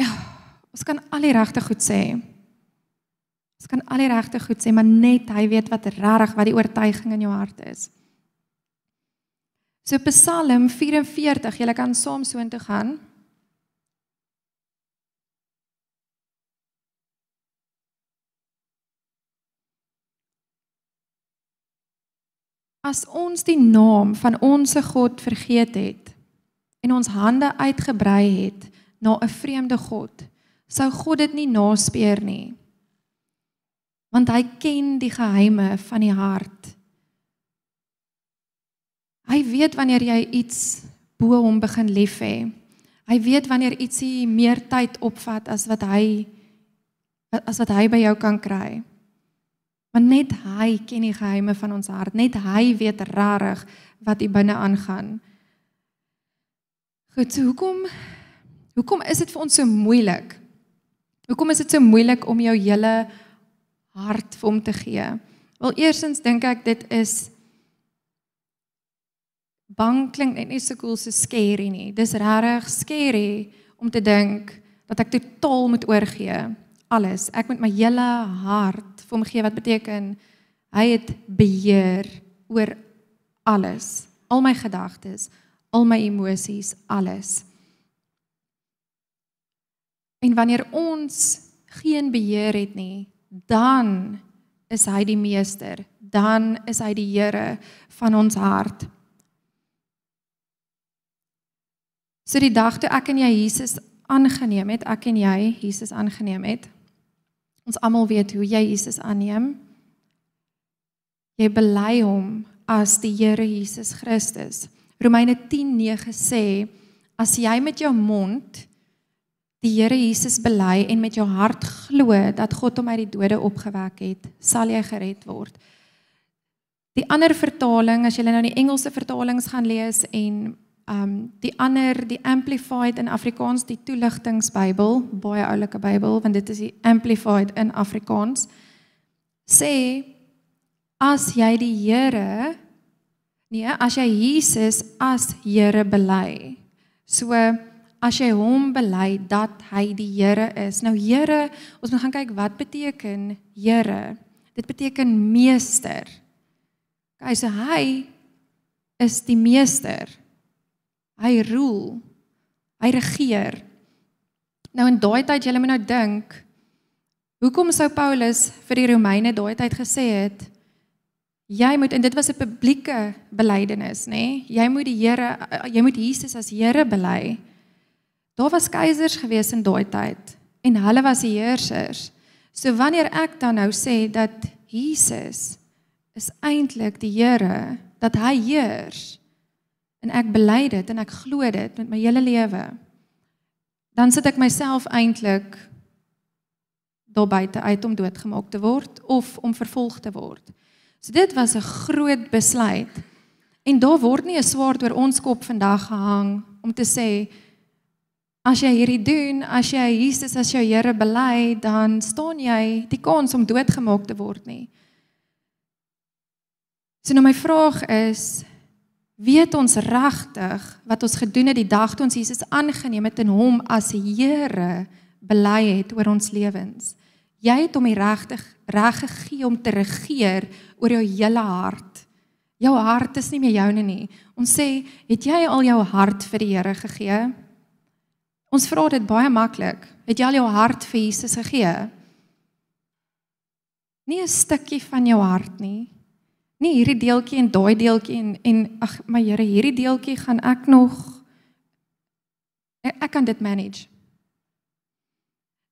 Ja, ons kan al die regte goed sê. Ons kan al die regte goed sê, maar net hy weet wat regtig wat die oortuiging in jou hart is. So Psalm 44, jy kan saam soontoe gaan. As ons die naam van ons God vergeet het en ons hande uitgebrei het na 'n vreemde god, sou God dit nie naspeur nie. Want hy ken die geheime van die hart. Hy weet wanneer jy iets bo hom begin lief hê. Hy weet wanneer ietsie meer tyd opvat as wat hy as wat hy by jou kan kry. Want net hy ken die geheime van ons hart. Net hy weet regtig wat hier binne aangaan. Goed, so hoekom hoekom is dit vir ons so moeilik? Hoekom is dit so moeilik om jou hele hart vir hom te gee? Wel eersins dink ek dit is bang klink net nie so cool so scary nie. Dis regtig scary om te dink dat ek totaal moet oorgee. Alles. Ek moet my hele hart vir hom gee wat beteken hy het beheer oor alles. Al my gedagtes, al my emosies, alles. En wanneer ons geen beheer het nie, dan is hy die meester, dan is hy die Here van ons hart. So die dag toe ek en jy Jesus aangeneem het, ek en jy Jesus aangeneem het. Ons almal weet hoe jy Jesus aanneem. Jy bely hom as die Here Jesus Christus. Romeine 10:9 sê as jy met jou mond die Here Jesus bely en met jou hart glo dat God hom uit die dode opgewek het, sal jy gered word. Die ander vertaling, as jy nou die Engelse vertalings gaan lees en um die ander die amplified in Afrikaans die toeligtingsbybel baie oulike Bybel want dit is die amplified in Afrikaans sê as jy die Here nee as jy Jesus as Here bely. So as jy hom bely dat hy die Here is. Nou Here ons moet gaan kyk wat beteken Here. Dit beteken meester. Kyk so hy is die meester Hy rule. Hy regeer. Nou in daai tyd, julle moet nou dink, hoekom sou Paulus vir die Romeine daai tyd gesê het jy moet en dit was 'n publieke belydenis, nê? Nee? Jy moet die Here jy moet Jesus as Here bely. Daar was keisers gewees in daai tyd en hulle was die heersers. So wanneer ek dan nou sê dat Jesus is eintlik die Here, dat hy heers, en ek bely dit en ek glo dit met my hele lewe, dan sit ek myself eintlik daar buite uit om doodgemaak te word of om vervolg te word. So dit was 'n groot besluit. En daar word nie 'n swaard oor ons kop vandag gehang om te sê As jy hierdie doen, as jy Jesus as jou Here bely, dan staan jy die kans om doodgemaak te word nie. So nou my vraag is, weet ons regtig wat ons gedoen het die dag toe ons Jesus aangeneem het en hom as Here bely het oor ons lewens? Jy het hom die regtig reg gegee om te regeer oor jou hele hart. Jou hart is nie meer joune nie. Ons sê, het jy al jou hart vir die Here gegee? Ons vra dit baie maklik. Het jy al jou hart vir Jesus gegee? Nie 'n stukkie van jou hart nie. Nie hierdie deeltjie en daai deeltjie en en ag my Here, hierdie deeltjie gaan ek nog ek, ek kan dit manage.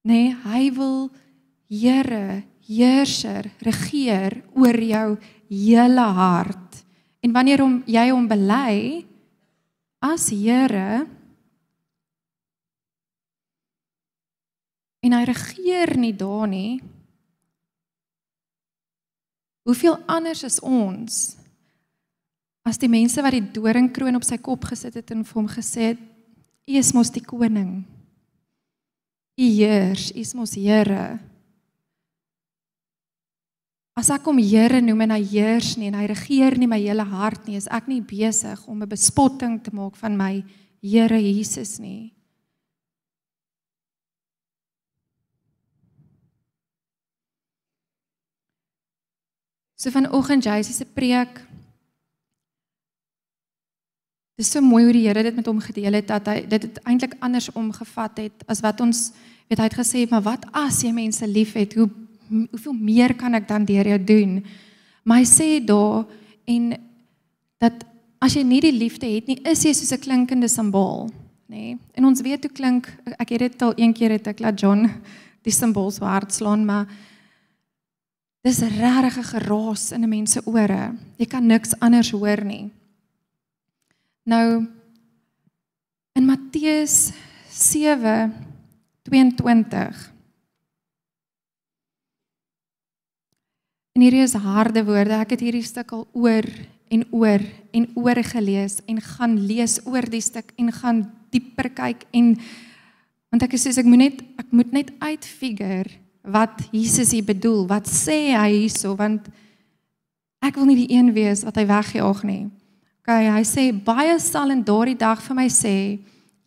Nee, hy wil Here, heerser, regeer oor jou hele hart. En wanneer hom jy hom bely as Here en hy regeer nie daar nie. Hoeveel anders is ons as die mense wat die doringkroon op sy kop gesit het en vir hom gesê het: "U is mos die koning. U heers, u is mos Here." As ek hom Here noem en hy heers nie en hy regeer nie my hele hart nie, is ek nie besig om 'n bespotting te maak van my Here Jesus nie. So vanoggend Jacy se preek. Dit is so mooi hoe die Here dit met hom gedeel het dat hy dit eintlik anders omgevat het as wat ons weet hy het gesê maar wat as jy mense liefhet hoe hoeveel meer kan ek dan deur jou doen? Maar hy sê daar en dat as jy nie die liefde het nie, is jy soos 'n klinkende simbool, nê? Nee? En ons weet hoe klink ek het dit al een keer het ek laat John die simbool so hard slaan, maar dis regtig 'n geraas in 'n mens se ore. Jy kan niks anders hoor nie. Nou in Matteus 7:22 En hierdie is harde woorde. Ek het hierdie stuk al oor en oor en oor gelees en gaan lees oor die stuk en gaan dieper kyk en want ek is soos ek moet net ek moet net uitfigure wat Jesus hier bedoel. Wat sê hy hierso want ek wil nie die een wees wat hy wegjaag nie. OK, hy sê baie sal in daardie dag vir my sê,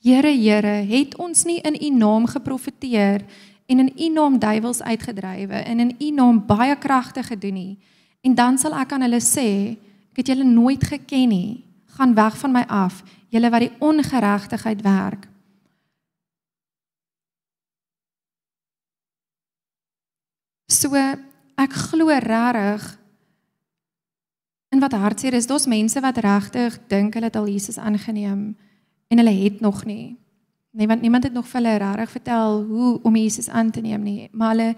Here, Here, het ons nie in U naam geprofeteer en in U naam duiwels uitgedrywe en in U naam baie kragte gedoen nie. En dan sal ek aan hulle sê, ek het julle nooit geken nie. Gaan weg van my af, julle wat die ongeregtigheid werk. So ek glo regtig in wat hartseer is, daar's mense wat regtig dink hulle het al Jesus aangeneem en hulle het nog nie. Nee, want niemand het nog vir hulle regtig vertel hoe om Jesus aan te neem nie, maar hulle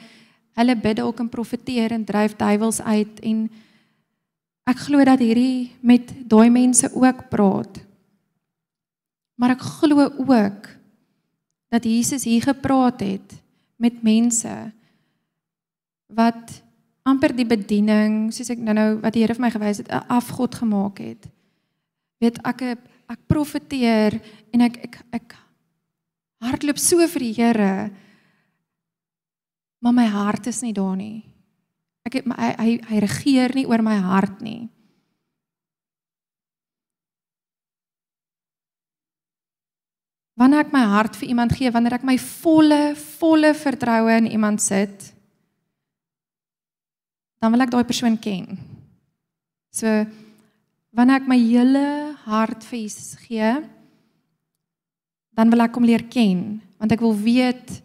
hulle bid ook en profeteer en dryf duiwels uit en ek glo dat hierdie met daai mense ook praat. Maar ek glo ook dat Jesus hier gepraat het met mense wat amper die bediening, soos ek nou-nou wat die Here vir my gewys het, 'n afgod gemaak het. Weet ek ek profeteer en ek ek ek hardloop so vir die Here. Maar my hart is nie daar nie. Ek het my hy, hy regeer nie oor my hart nie. Wanneer ek my hart vir iemand gee, wanneer ek my volle volle vertroue in iemand sit, dan wil ek daai persoon ken. So wanneer ek my hele hart vir Jesus gee, dan wil ek hom leer ken, want ek wil weet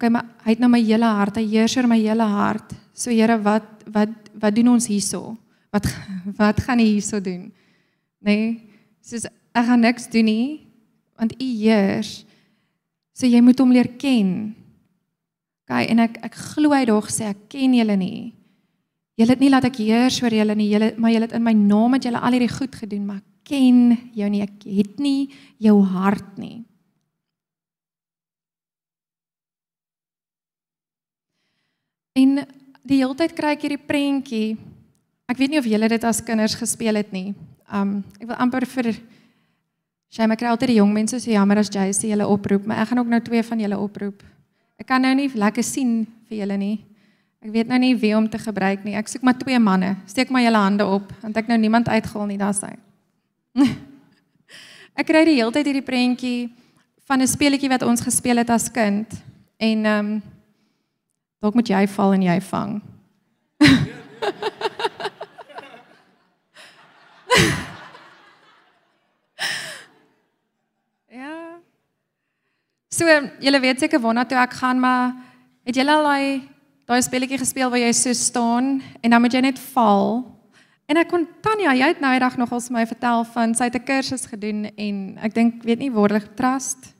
Okay, maar hy het nou my hele hart, hy heers oor my hele hart. So Here, wat wat wat doen ons hierso? Wat wat gaan U hierso doen? Nê? Nee, soos ek gaan niks doen nie, want U heers. So jy moet hom leer ken. Okay, en ek ek glo hy dog sê ek ken julle nie. Julle het nie laat ek heers oor julle nie. Julle maar julle het in my naam het julle al hierdie goed gedoen, maar ken jou nie. Ek het nie jou hart nie. En die hele tyd kry ek hierdie prentjie. Ek weet nie of julle dit as kinders gespeel het nie. Um ek wil amper vir Shame ek kry altyd die jong mense so jammer as JC julle oproep, maar ek gaan ook nou twee van julle oproep. Ek kan nou nie lekker sien vir julle nie. Ek weet nou nie wie om te gebruik nie. Ek soek maar twee manne. Steek maar julle hande op want ek nou niemand uitgehaal nie, daar's hy. ek kry die hele tyd hierdie prentjie van 'n speletjie wat ons gespeel het as kind en ehm um, dalk moet jy val en jy vang. So, julle weet seker waarna toe ek gaan, maar het julle al daai daai speletjie gespeel waar jy so staan en dan moet jy net val? En ek kon Tanya, jy het nou eendag nog ons my vertel van sy 'n kursus gedoen en ek dink weet nie woordelik trust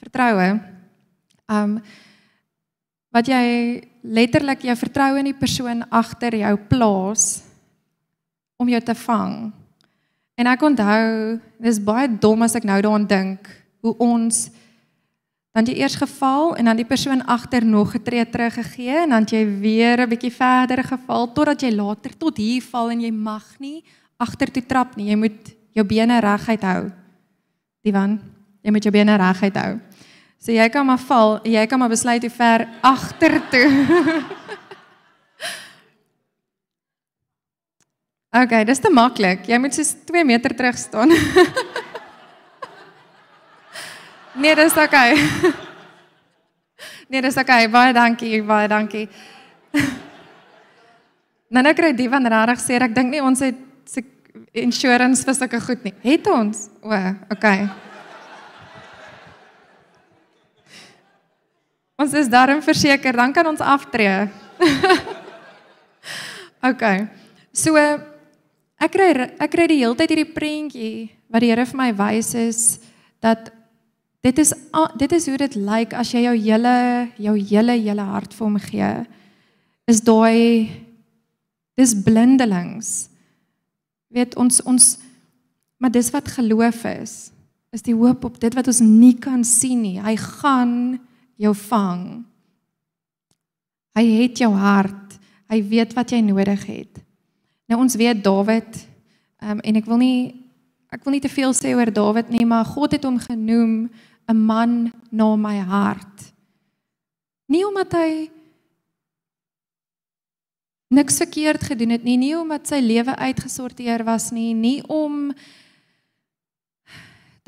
vertroue. Um wat jy letterlik jou vertroue in die persoon agter jou plaas om jou te vang. En ek onthou, dis baie dom as ek nou daaraan dink hoe ons dan jy eers geval en dan die persoon agter nog getree teruggegee en dan jy weer 'n bietjie verder geval totdat jy later tot hier val en jy mag nie agter toe trap nie. Jy moet jou bene reguit hou. Divan, jy moet jou bene reguit hou. So jy kan maar val, jy kan maar besluit hoe ver agter toe. okay, dis te maklik. Jy moet so 2 meter terug staan. nee, dis okay. nee, dis okay. Baie dankie, baie dankie. nou nou kry die van regtig sê ek dink nie ons het insurance vir sulke goed nie. Het ons? O, okay. Ons is daarin verseker, dan kan ons aftree. OK. So ek kry ek kry die hele tyd hierdie prentjie wat die Here vir my wys is dat dit is dit is hoe dit lyk as jy jou hele jou hele hele hart vir hom gee. Is daai dis blindelings. Weet ons ons maar dis wat geloof is. Is die hoop op dit wat ons nie kan sien nie. Hy gaan jou vang. Hy het jou hart. Hy weet wat jy nodig het. Nou ons weet Dawid um, en ek wil nie ek wil nie te veel sê oor Dawid nie, maar God het hom genoem 'n man na my hart. Nie omdat hy niks verkeerd gedoen het nie, nie omdat sy lewe uitgesorteer was nie, nie om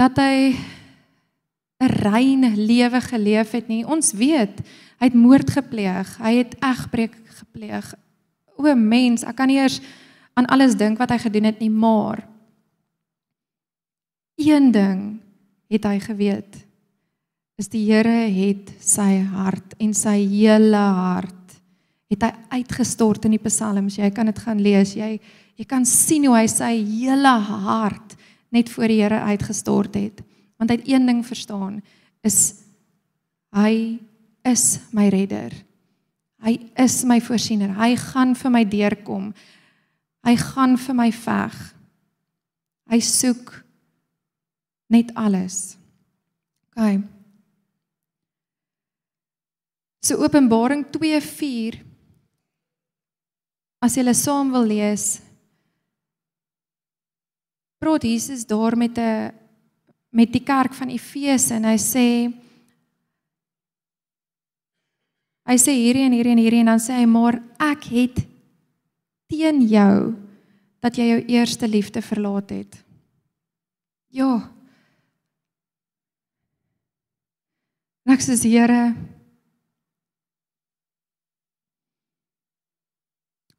dat hy 'n rein lewe geleef het nie. Ons weet hy het moord gepleeg, hy het egbreek gepleeg. O mens, ek kan nie eers aan alles dink wat hy gedoen het nie, maar een ding het hy geweet. Is die Here het sy hart en sy hele hart het hy uitgestort in die psalms. Jy kan dit gaan lees. Jy jy kan sien hoe hy sy hele hart net voor die Here uitgestort het want hy het een ding verstaan is hy is my redder. Hy is my voorsiener. Hy gaan vir my deurkom. Hy gaan vir my veg. Hy soek net alles. OK. So Openbaring 2:4 As jy hulle saam wil lees, praat Jesus daar met 'n met die kerk van Efese en hy sê hy sê hierdie en hierdie en hierdie en dan sê hy maar ek het teen jou dat jy jou eerste liefde verlaat het. Ja. Ek sê Here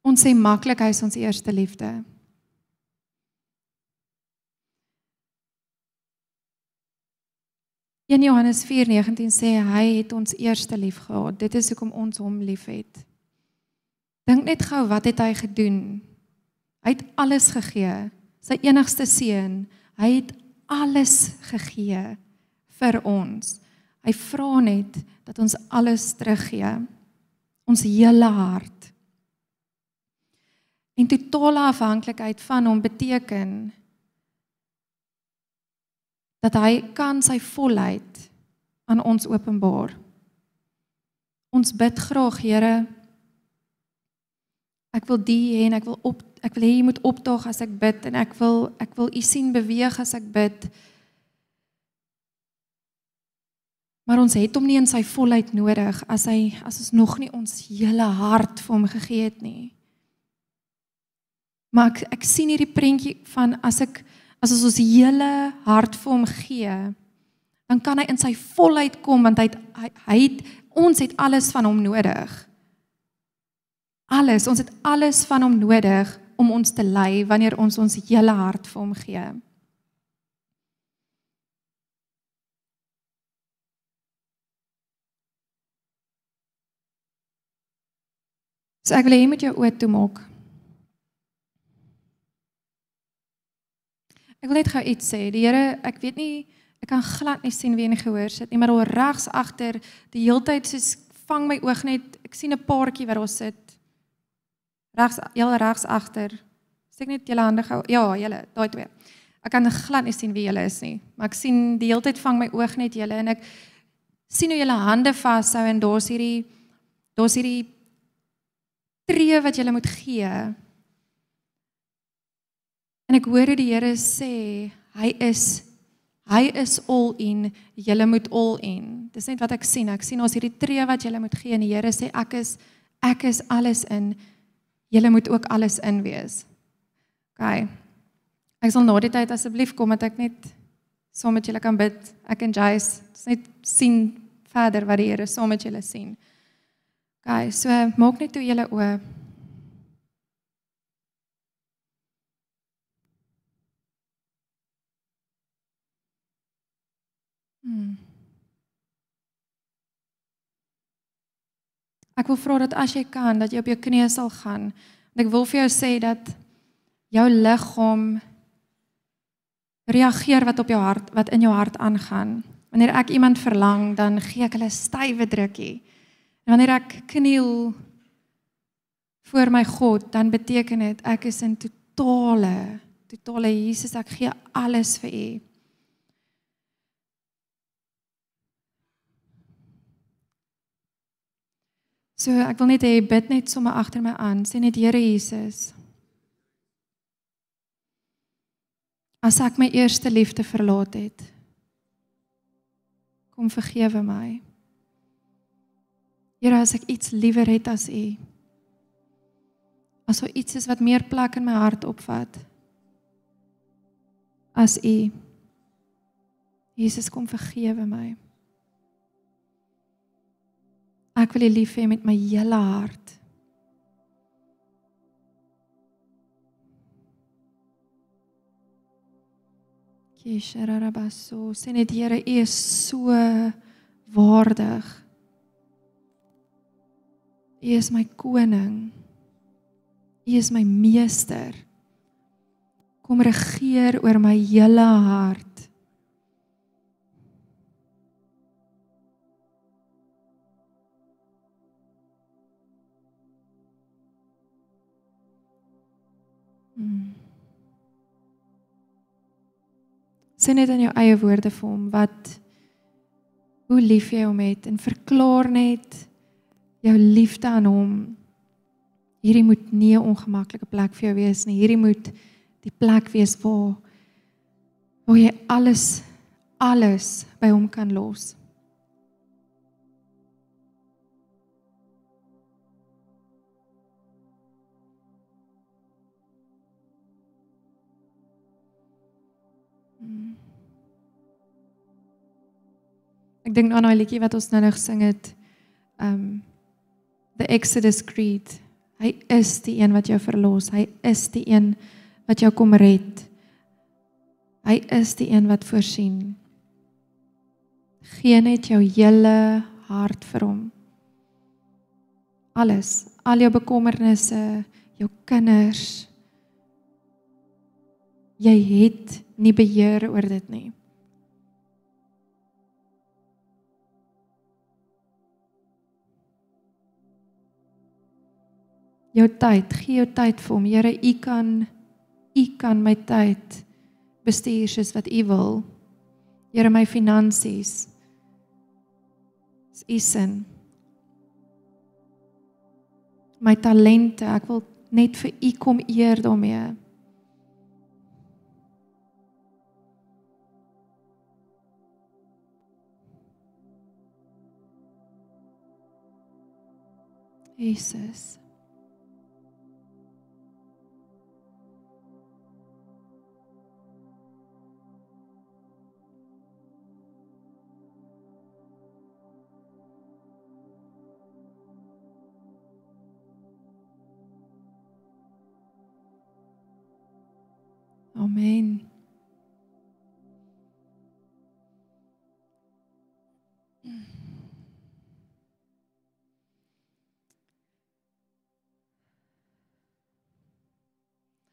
Ons sê maklik hy is ons eerste liefde. 1 Johannes 4:19 sê hy het ons eerste lief gehad. Dit is hoekom ons hom liefhet. Dink net gou wat het hy gedoen? Hy het alles gegee. Sy enigste seun. Hy het alles gegee vir ons. Hy vra net dat ons alles teruggee. Ons hele hart. En totale afhanklikheid van hom beteken dat hy kan sy volheid aan ons openbaar. Ons bid graag, Here. Ek wil die hê en ek wil op ek wil hê jy moet opdaag as ek bid en ek wil ek wil u sien beweeg as ek bid. Maar ons het hom nie in sy volheid nodig as hy as ons nog nie ons hele hart vir hom gegee het nie. Maar ek, ek sien hierdie prentjie van as ek as ons ons hele hart vir hom gee, dan kan hy in sy volheid kom want hy het, hy, hy het ons het alles van hom nodig. Alles, ons het alles van hom nodig om ons te lei wanneer ons ons hele hart vir hom gee. So ek wil hê jy moet jou oë toemaak. Ek wil net gou iets sê. Die Here, ek weet nie ek kan glad nie sien wie in die gehoor sit nie, maar daar regs agter die heeltyd soos vang my oog net. Ek sien 'n paartjie wat daar sit. Regs heel regs agter. Steek net julle hande gou. Ja, julle, daai twee. Ek kan glad nie sien wie julle is nie, maar ek sien die heeltyd vang my oog net julle en ek sien hoe julle hande vashou en daar's hierdie daar's hierdie tree wat jy moet gee. En ek hoor die Here sê hy is hy is all in, jy moet all in. Dis net wat ek sien. Ek sien ons hierdie tree wat jy moet gee en die Here sê ek is ek is alles in. Jy moet ook alles in wees. OK. Ek sal na die tyd asseblief kom dat ek net saam met julle kan bid. Ek en Jace net sien verder wat die Here saam met julle sien. OK, so maak net toe julle oë. Hmm. Ek wil vra dat as jy kan dat jy op jou knieë sal gaan. En ek wil vir jou sê dat jou liggaam reageer wat op jou hart wat in jou hart aangaan. Wanneer ek iemand verlang, dan gee ek hulle stywe drukkie. En wanneer ek kniel voor my God, dan beteken dit ek is in totale totale Jesus, ek gee alles vir U. So ek wil net hê bid net sommer agter my aan, sê net Here Jesus. As ek my eerste liefde verlaat het, kom vergewe my. Here, as ek iets liewer het as U. As daar iets is wat meer plek in my hart opvat as U. Jesus kom vergewe my. Ek wil U lief hê met my hele hart. Kisharabaso, sê net Here, U is so waardig. U is my koning. U is my meester. Kom regeer oor my hele hart. Sê net in jou eie woorde vir hom wat hoe lief jy hom het en verklaar net jou liefde aan hom. Hierdie moet nie 'n ongemaklike plek vir jou wees nie. Hierdie moet die plek wees waar waar jy alles alles by hom kan los. Ek dink aan daai liedjie wat ons nou nog gesing het. Um The Exodus Creed. Hy is die een wat jou verlos. Hy is die een wat jou kom red. Hy is die een wat voorsien. Gee net jou hele hart vir hom. Alles, al jou bekommernisse, jou kinders. Jy het nie beheer oor dit nie. jou tyd, gee jou tyd vir hom. Here, U kan U kan my tyd bestuur soos wat U wil. Here, my finansies. Dis U sin. My talente, ek wil net vir U kom eer daarmee. Jesus. Amen.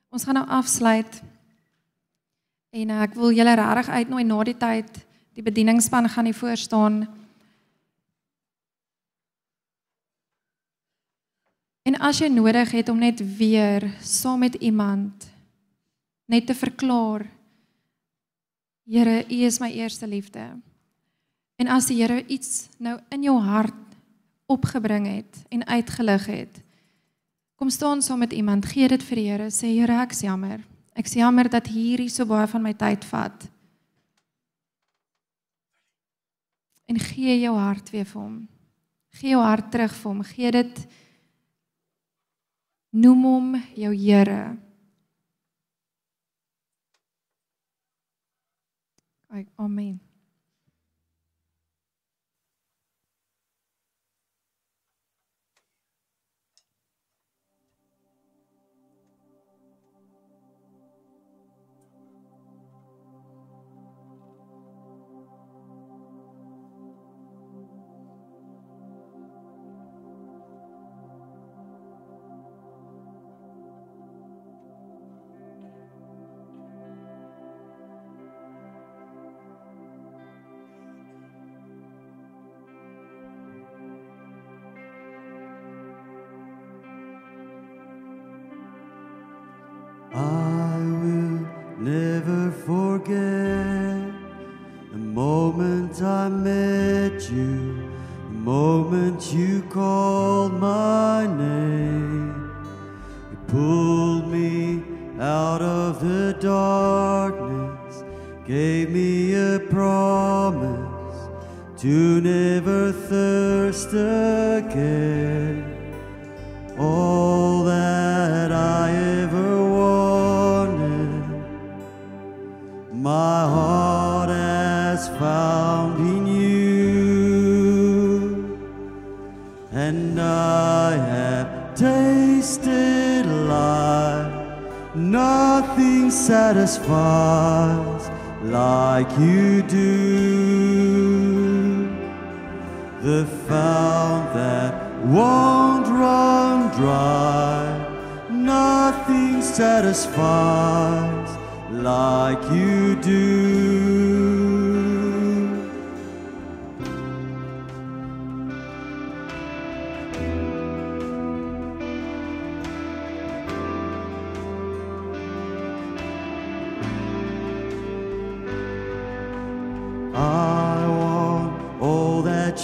Ons gaan nou afsluit. En uh, ek wil julle regtig uitnooi na die tyd. Die bedieningspan gaan hier voor staan. En as jy nodig het om net weer saam met iemand net te verklaar Here, U is my eerste liefde. En as die Here iets nou in jou hart opgebring het en uitgelig het, kom staan saam met iemand, gee dit vir die Here, sê Here, ek's jammer. Ek's jammer dat hierdie so baie van my tyd vat. En gee jou hart weer vir hom. Gee jou hart terug vir hom. Gee dit noem hom jou Here. Ai, amen.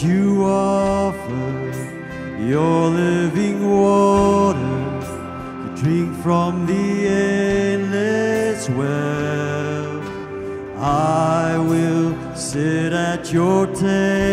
You offer, your living water, to drink from the endless well. I will sit at your table,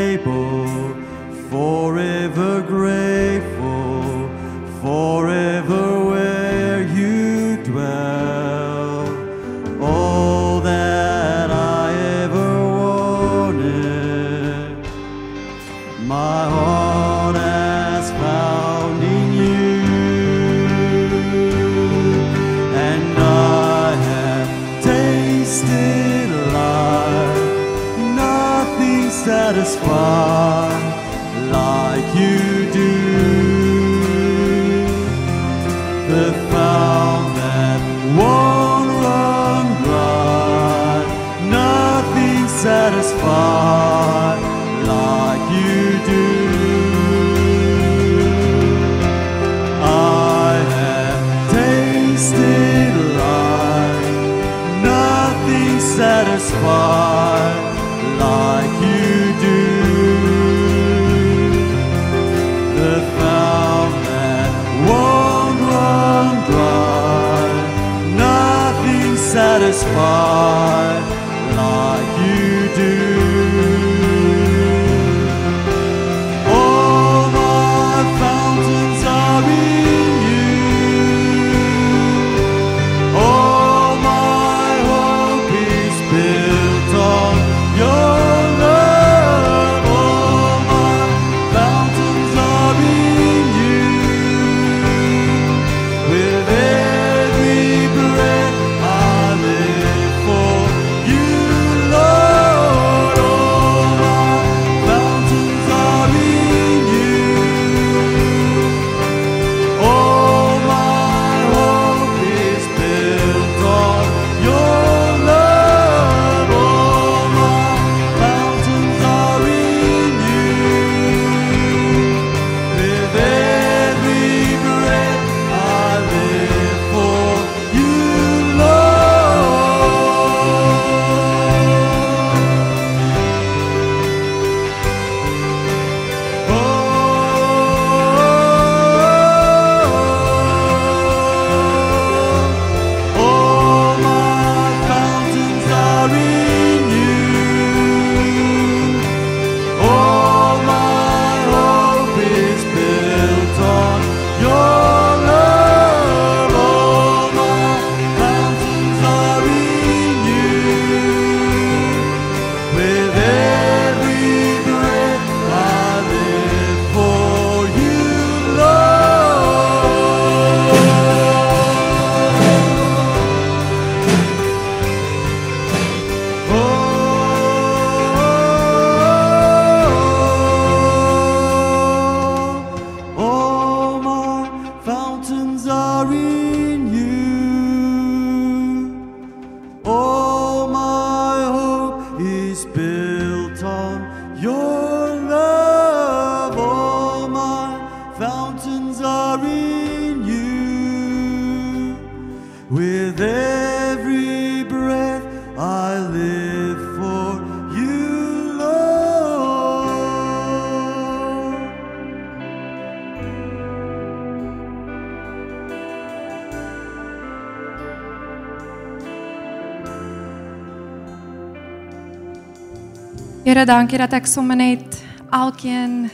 Here, dankie dat ek sommer net elkeen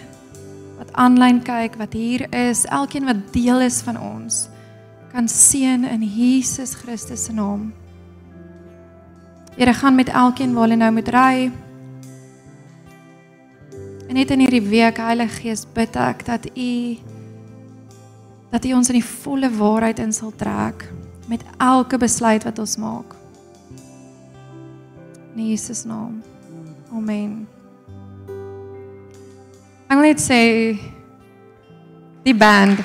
wat aanlyn kyk, wat hier is, elkeen wat deel is van ons, kan seën in Jesus Christus se naam. Here, gaan met elkeen waar hulle nou moet ry. En net in hierdie week, Heilige Gees, bid ek dat U dat U ons in die volle waarheid in sal trek met elke besluit wat ons maak. In Jesus naam. Amen. Ek wil net sê die band.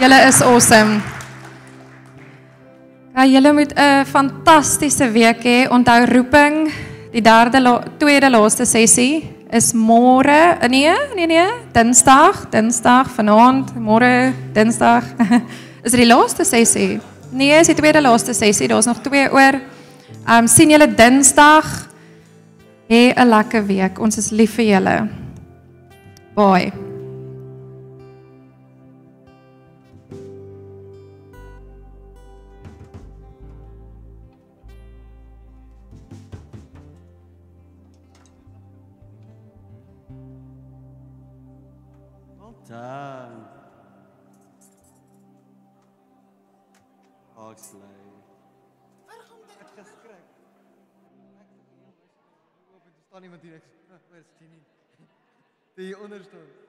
Julle is awesome. Ja, julle moet 'n fantastiese week hê. Onthou roeping, die derde la, tweede laaste sessie is môre. Nee, nee nee, Dinsdag, Dinsdag vanaand, môre, Dinsdag. is dit die laaste sessie? Nee, is die tweede laaste sessie. Daar's nog twee oor. Ehm um, sien julle Dinsdag. Hê 'n lekker week. Ons is lief vir julle. Bye. Staan iemand hier ek. Where's Tini? Die onder staan. Dis ek wat net